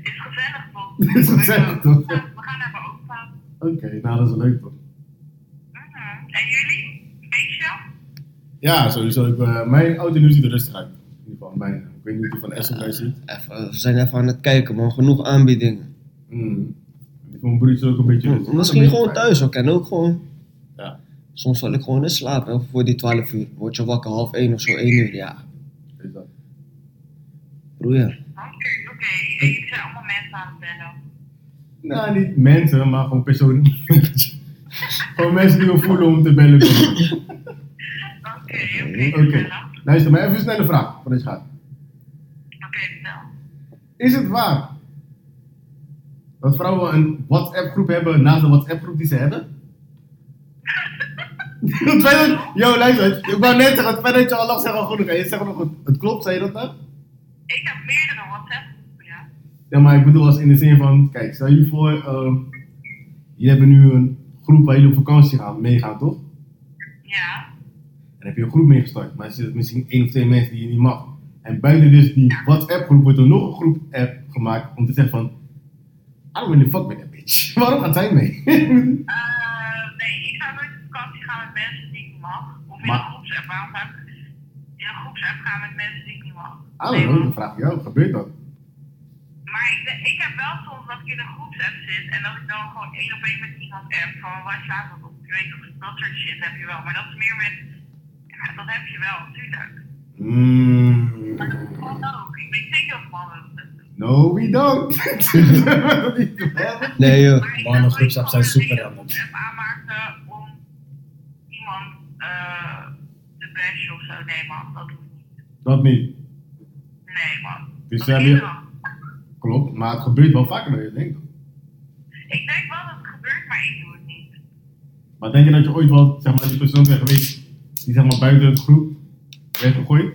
Is gezellig (laughs) toch? Is gezellig, toch? We gaan naar mijn opa. Oké, nou dat is leuk toch? En jullie? Feestje? Ja, sowieso. Ik, eh, mijn en nieuw ziet er rustig uit. In ieder geval, mijn. Ik weet niet hoe die van Essen eruit ziet. Even, we zijn even aan het kijken man, genoeg aanbiedingen. Hmm. Die van mijn ook een beetje rustig. Misschien Een gewoon beetje thuis, we kennen ook gewoon. Ja. Soms zal ik gewoon eens slapen, hè, voor die 12 uur. Word je wakker half 1 of zo, 1 uur, ja. Ja. Oké, oké. Jullie zijn allemaal mensen aan het bellen. Nou, niet mensen, maar gewoon personen. (laughs) gewoon mensen die we voelen om te bellen. Oké, oké. Luister, maar even een snelle vraag voordat je gaat. Oké, vertel. Is het waar dat vrouwen een WhatsApp-groep hebben naast de WhatsApp-groep die ze hebben? (laughs) (laughs) Yo, luister, ik wou net zeggen, het feit dat je al lang zegt al goed, oké, je zegt nog het, het klopt, zei je dat nou? Ik heb meerdere WhatsApp-groepen, ja. Ja, maar ik bedoel als in de zin van, kijk, stel je voor, ehm jullie hebben nu een groep waar jullie op vakantie gaan, meegaan, toch? Ja. En dan heb je een groep meegestart, maar er zitten misschien één of twee mensen die je niet mag. En buiten dus die WhatsApp-groep wordt er nog een groep-app gemaakt om te zeggen van, I don't really fuck with that bitch. (laughs) Waarom gaat zij mee? Eh, nee, ik zou nooit op vakantie gaan met mensen die ik mag. Of in Maar- een groepsapp. Waarom zou ik in een groepsapp gaan met mensen die ik niet mag? I Nee, dan vraag ik jou, gebeurt dat? Maar ik, ik heb wel soms dat ik in een groepsapp zit en dat ik dan gewoon één op één met iemand app van waar slaat dat op? Ik weet of dat soort shit heb je wel. Maar dat is meer met, ja, dat heb je wel, natuurlijk. Mm, Maar dat is gewoon ook. Ik weet zeker dat mannen no, (laughs) (laughs) we don't. Nee joh. Maar ik Mannen groepsapp zijn super een random. groepsapp aanmaken om iemand eh of zo. Nee man, dat doe ik niet. dat niet. Nee man. Dus Dat je- wel. Klopt, maar het gebeurt wel vaker dan je denkt. Ik denk wel dat het gebeurt, maar ik doe het niet. Maar denk je dat je ooit wel, zeg maar, die persoon bent geweest die zeg maar buiten het groep werd gegooid?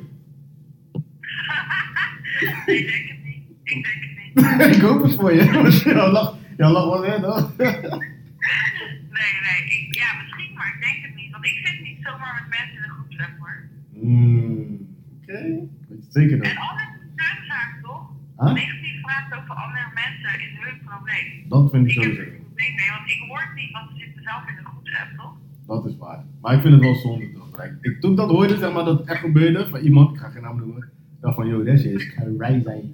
Nee, (laughs) ik denk het niet. Ik denk het niet. (laughs) ik hoop het voor je. Jouw lach, jouw lach was hoor. Nee, nee. Ik, ja, misschien, maar ik denk het niet. Want ik zit niet zomaar met mensen in de groepsapp hoor. Hmm, Oké, zeker En dan. altijd hun zaak toch? Huh? Negatief praten over andere mensen is hun probleem. Dat vind ik Ik heb sowieso. er geen probleem mee, want ik hoor het niet, want ze zitten zelf in de groepsapp toch? Dat is waar. Maar ik vind het wel zonde toch. Ik, toen ik dat hoorde, zeg maar, dat het echt gebeurde van iemand, ik ga geen naam noemen, dacht van, yo, dat shit is crazy. (laughs)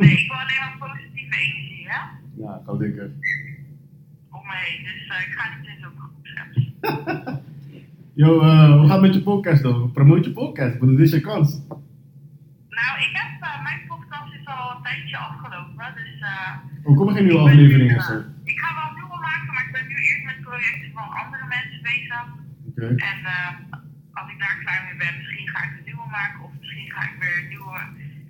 Nee, ik wil alleen maar positieve energie, hè? Ja, gelukkig. Om me heen. Dus eh, ik ga niet in zo'n groepsapps. (laughs) Yo, eh, hoe gaat het met je podcast dan? Promote je podcast, bedoel, dit is je kans. Nou, ik heb, eh, mijn podcast is al een tijdje afgelopen, dus... eh, Oh, kom er geen nieuwe afleveringen en zo. Ik ga wel nieuwe maken, maar ik ben nu eerst met projecten van andere mensen bezig. Oké. En eh, als ik daar klaar mee ben, misschien ga ik een nieuwe maken, of misschien ga ik weer een nieuwe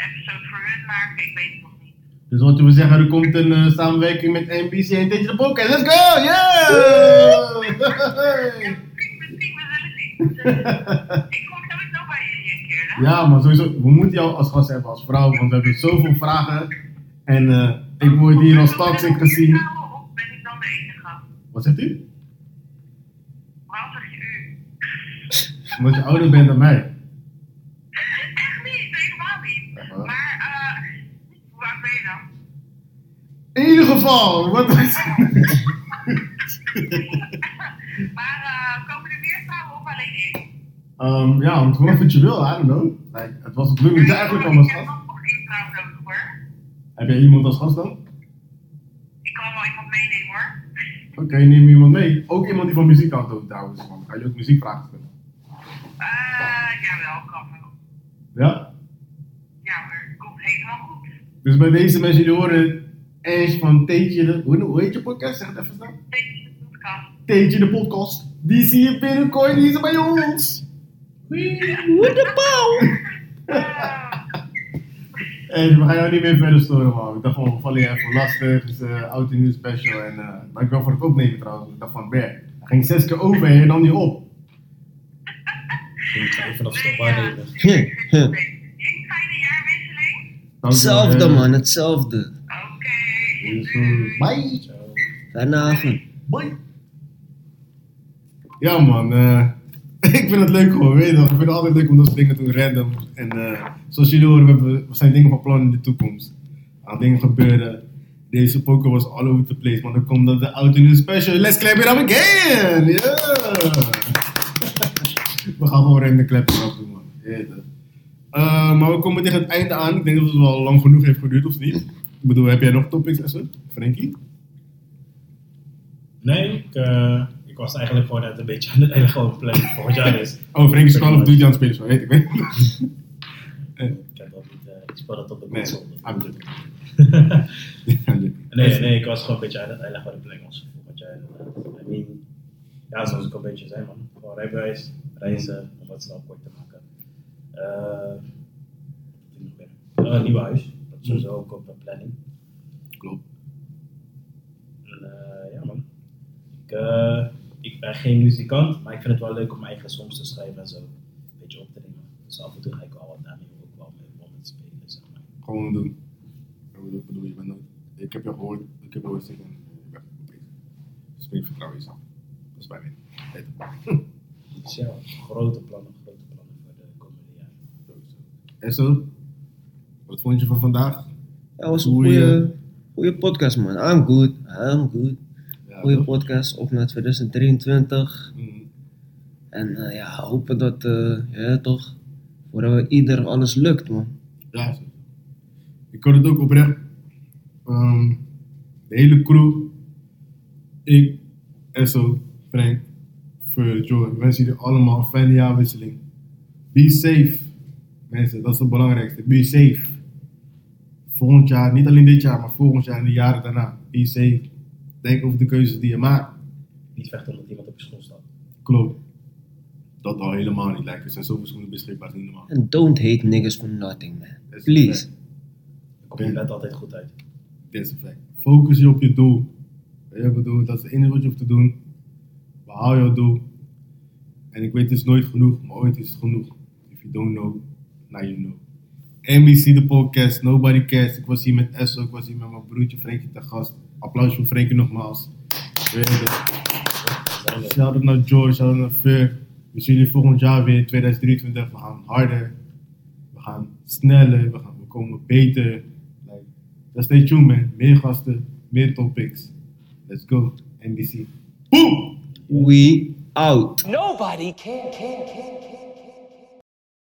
episode voor hun maken, ik weet het nog niet. Dus wat je wil zeggen, er komt een samenwerking met NBC en de Podcast. Let's go! Yeah! (laughs) Ja, misschien, misschien, we zullen zien. Dus, (laughs) ik kom sowieso bij jullie een keer, hè? Ja, maar sowieso, we moeten jou als gast hebben als vrouw, want we hebben zoveel vragen. En eh, ik word hier als toxic gezien. Of ben ik dan de enige? Wat zegt u? Waarom zeg je u? Omdat je ouder bent dan mij. (laughs) Echt niet, helemaal niet. Echt waar? Maar, eh, hoe oud ben je dan? In ieder geval, wat was (laughs) Maar, eh, komen of alleen één? Ehm, Ja, want gewoon wat je wil, I don't know. Like, het was het lukt eigenlijk om als Ik heb gast. nog één vrouw nodig hoor. Heb jij iemand als gast dan? Ik kan wel iemand meenemen hoor. Oké, neem iemand mee. Ook iemand die van muziek houdt trouwens. Man. Ga je ook muziekvragen stellen? Eh, jawel, kan wel. Ja? Ja hoor, komt helemaal goed. Dus bij deze mensen die horen Ash van Teetje de... Hoe, hoe heet je podcast? Zeg het even snel. Tegen de podcast. Teetje de podcast. Die zie je binnenkort, die is bij ons. Hoe de pauw! Eh, En we gaan jou niet meer verder storen, man. Ik dacht van, we vallen je even lastig. Het is een oud en nieuw special. En uh, dankjewel voor het opnemen trouwens. Ik dacht van, ber. Hij ging zes keer over en je nam niet op. Ik ga even nog nee, stop waarnemen. Fijne jaarwisseling? Hetzelfde eh. man, hetzelfde. Oké. Eh, Bye. Zo. Fijne avond. Bye. Ja man, eh, (laughs) ik vind het leuk gewoon, weet je. Ik vind het altijd leuk om dat soort dingen te doen, random. En eh, zoals jullie horen, we, hebben, zijn dingen van plan in de toekomst. Gaan dingen gebeuren. Deze poker was all over the place, maar dan komt dat de auto nu special. Let's clap it up again! (laughs) We gaan gewoon random clappen up doen, man. Eh, maar we komen tegen het einde aan. Ik denk dat het wel lang genoeg heeft geduurd, of niet? Ik bedoel, heb jij nog topics en? Frankie? Nee, ik was eigenlijk gewoon net een beetje aan het einde gewoon plannen voor wat jaar is. Oh, Frankie is Call of Duty aan het spelen, zo weet ik. weet ik. Heb dat niet, eh, ik speel dat op de Nee, console. (laughs) Joking. nee, nee, ik was gewoon een beetje aan het van de planning was voor wat jaar inderdaad. I mean, ja, zoals ik al een beetje zei man. Gewoon rijbewijs, reizen, om het snel kort te maken. Eh, wat heb ik nog meer? Eh, een nieuw huis, dat is sowieso ook op de planning. Klopt. En, eh, ja man. Ik, eh, ik ben geen muzikant, maar ik vind het wel leuk om mijn eigen songs te schrijven en zo. Een beetje op te nemen. Dus af en toe ga ik wel wat daarmee ook wel mee met spelen, zeg maar. Gewoon doen. Ik bedoel, ik bedoel, je bent nooit. Ik heb je gehoord, ik heb je ooit zeggen. Ik ben goed bezig. Dus ik vertrouw jezelf. Dat is bij mij. Dus (laughs) ja, grote plannen, grote plannen voor de komende jaren. Sowieso. En zo, wat vond je van vandaag? Dat was een goede podcast man. I'm good, I'm good. Goede podcast, op naar 2023. Mm, En eh, ja, hopen dat, eh, ja toch, voor ieder alles lukt man. Ja. Ik kan het ook oprecht. Ehm, de hele crew, ik, Esso, Frank, Fur, Joy, we wensen jullie allemaal een fijne jaarwisseling. Be safe, mensen, dat is het belangrijkste. Be safe. Volgend jaar, niet alleen dit jaar, maar volgend jaar en de jaren daarna. Be safe. Denk over de keuzes die je maakt. Niet vechten omdat iemand op je school staat. Klopt. Dat al helemaal niet lijkt. Er zijn zoveel schoenen beschikbaar, dat is niet normaal. And don't hate niggas for nothing man. Dat Please. kom je bed altijd goed uit. Dit is een fact. Focus je op je doel. Weet je wat ik bedoel? Dat is het enige wat je hoeft te doen. Behaal jouw doel. En ik weet het is nooit genoeg, maar ooit is het genoeg. If you don't know, now you know. NBC de podcast, Nobody Cares. Ik was hier met Esso, ik was hier met mijn broertje Frankie te gast. Applaus voor Frankie nogmaals. Shout-out naar George, shout-out naar Fur. We zien jullie volgend jaar weer in 2023. We gaan harder. We gaan sneller. We, gaan, we komen beter. Like, just stay tuned man. Meer gasten, meer topics. Let's go. NBC. Boom! We out. Nobody can, can, can, can.